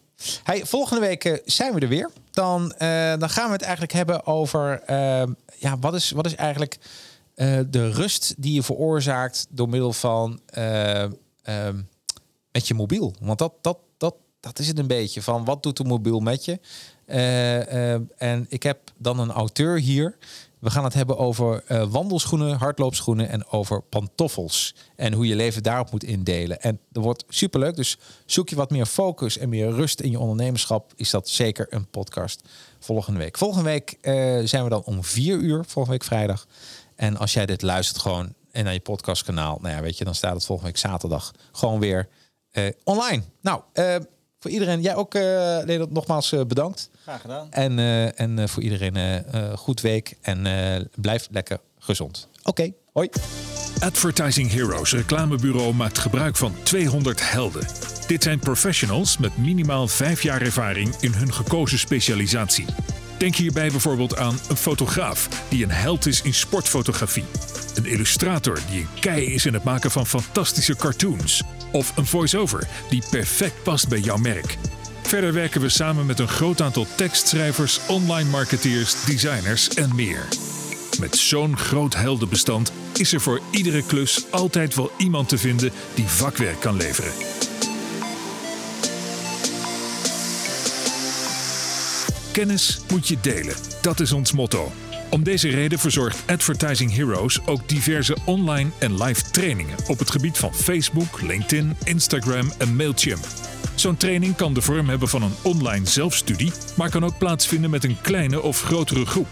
Hey, volgende week eh, zijn we er weer. Dan, eh, dan gaan we het eigenlijk hebben over eh, ja, wat, is, wat is eigenlijk eh, de rust die je veroorzaakt door middel van eh, ehm, met je mobiel. Want dat, dat, dat, dat is het een beetje van wat doet de mobiel met je. En ik heb dan een auteur hier. We gaan het hebben over eh, wandelschoenen, hardloopschoenen en over pantoffels. En hoe je leven daarop moet indelen. En dat wordt superleuk. Dus zoek je wat meer focus en meer rust in je ondernemerschap, is dat zeker een podcast volgende week. Volgende week eh, zijn we dan om vier uur, volgende week vrijdag. En als jij dit luistert gewoon en naar je podcastkanaal, nou ja, weet je, dan staat het volgende week zaterdag gewoon weer eh, online. Nou, voor iedereen, jij ook, uh, Leonard, nogmaals eh, bedankt. Graag gedaan. En, eh, en eh, voor iedereen goed week en eh, blijf lekker gezond. Oké, hoi. Advertising Heroes reclamebureau maakt gebruik van 200 helden. Dit zijn professionals met minimaal 5 jaar ervaring in hun gekozen specialisatie. Denk hierbij bijvoorbeeld aan een fotograaf die een held is in sportfotografie. Een illustrator die een kei is in het maken van fantastische cartoons. Of een voice-over die perfect past bij jouw merk. Verder werken we samen met een groot aantal tekstschrijvers, online marketeers, designers en meer. Met zo'n groot heldenbestand is er voor iedere klus altijd wel iemand te vinden die vakwerk kan leveren. Kennis moet je delen, dat is ons motto. Om deze reden verzorgt Advertising Heroes ook diverse online en live trainingen op het gebied van Facebook, LinkedIn, Instagram en Mailchimp. Zo'n training kan de vorm hebben van een online zelfstudie, maar kan ook plaatsvinden met een kleine of grotere groep.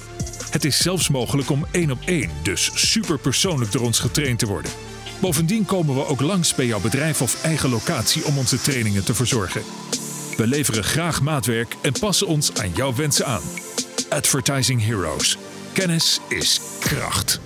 Het is zelfs mogelijk om één op één, dus super persoonlijk door ons getraind te worden. Bovendien komen we ook langs bij jouw bedrijf of eigen locatie om onze trainingen te verzorgen. We leveren graag maatwerk en passen ons aan jouw wensen aan. Advertising Heroes. Kennis is kracht.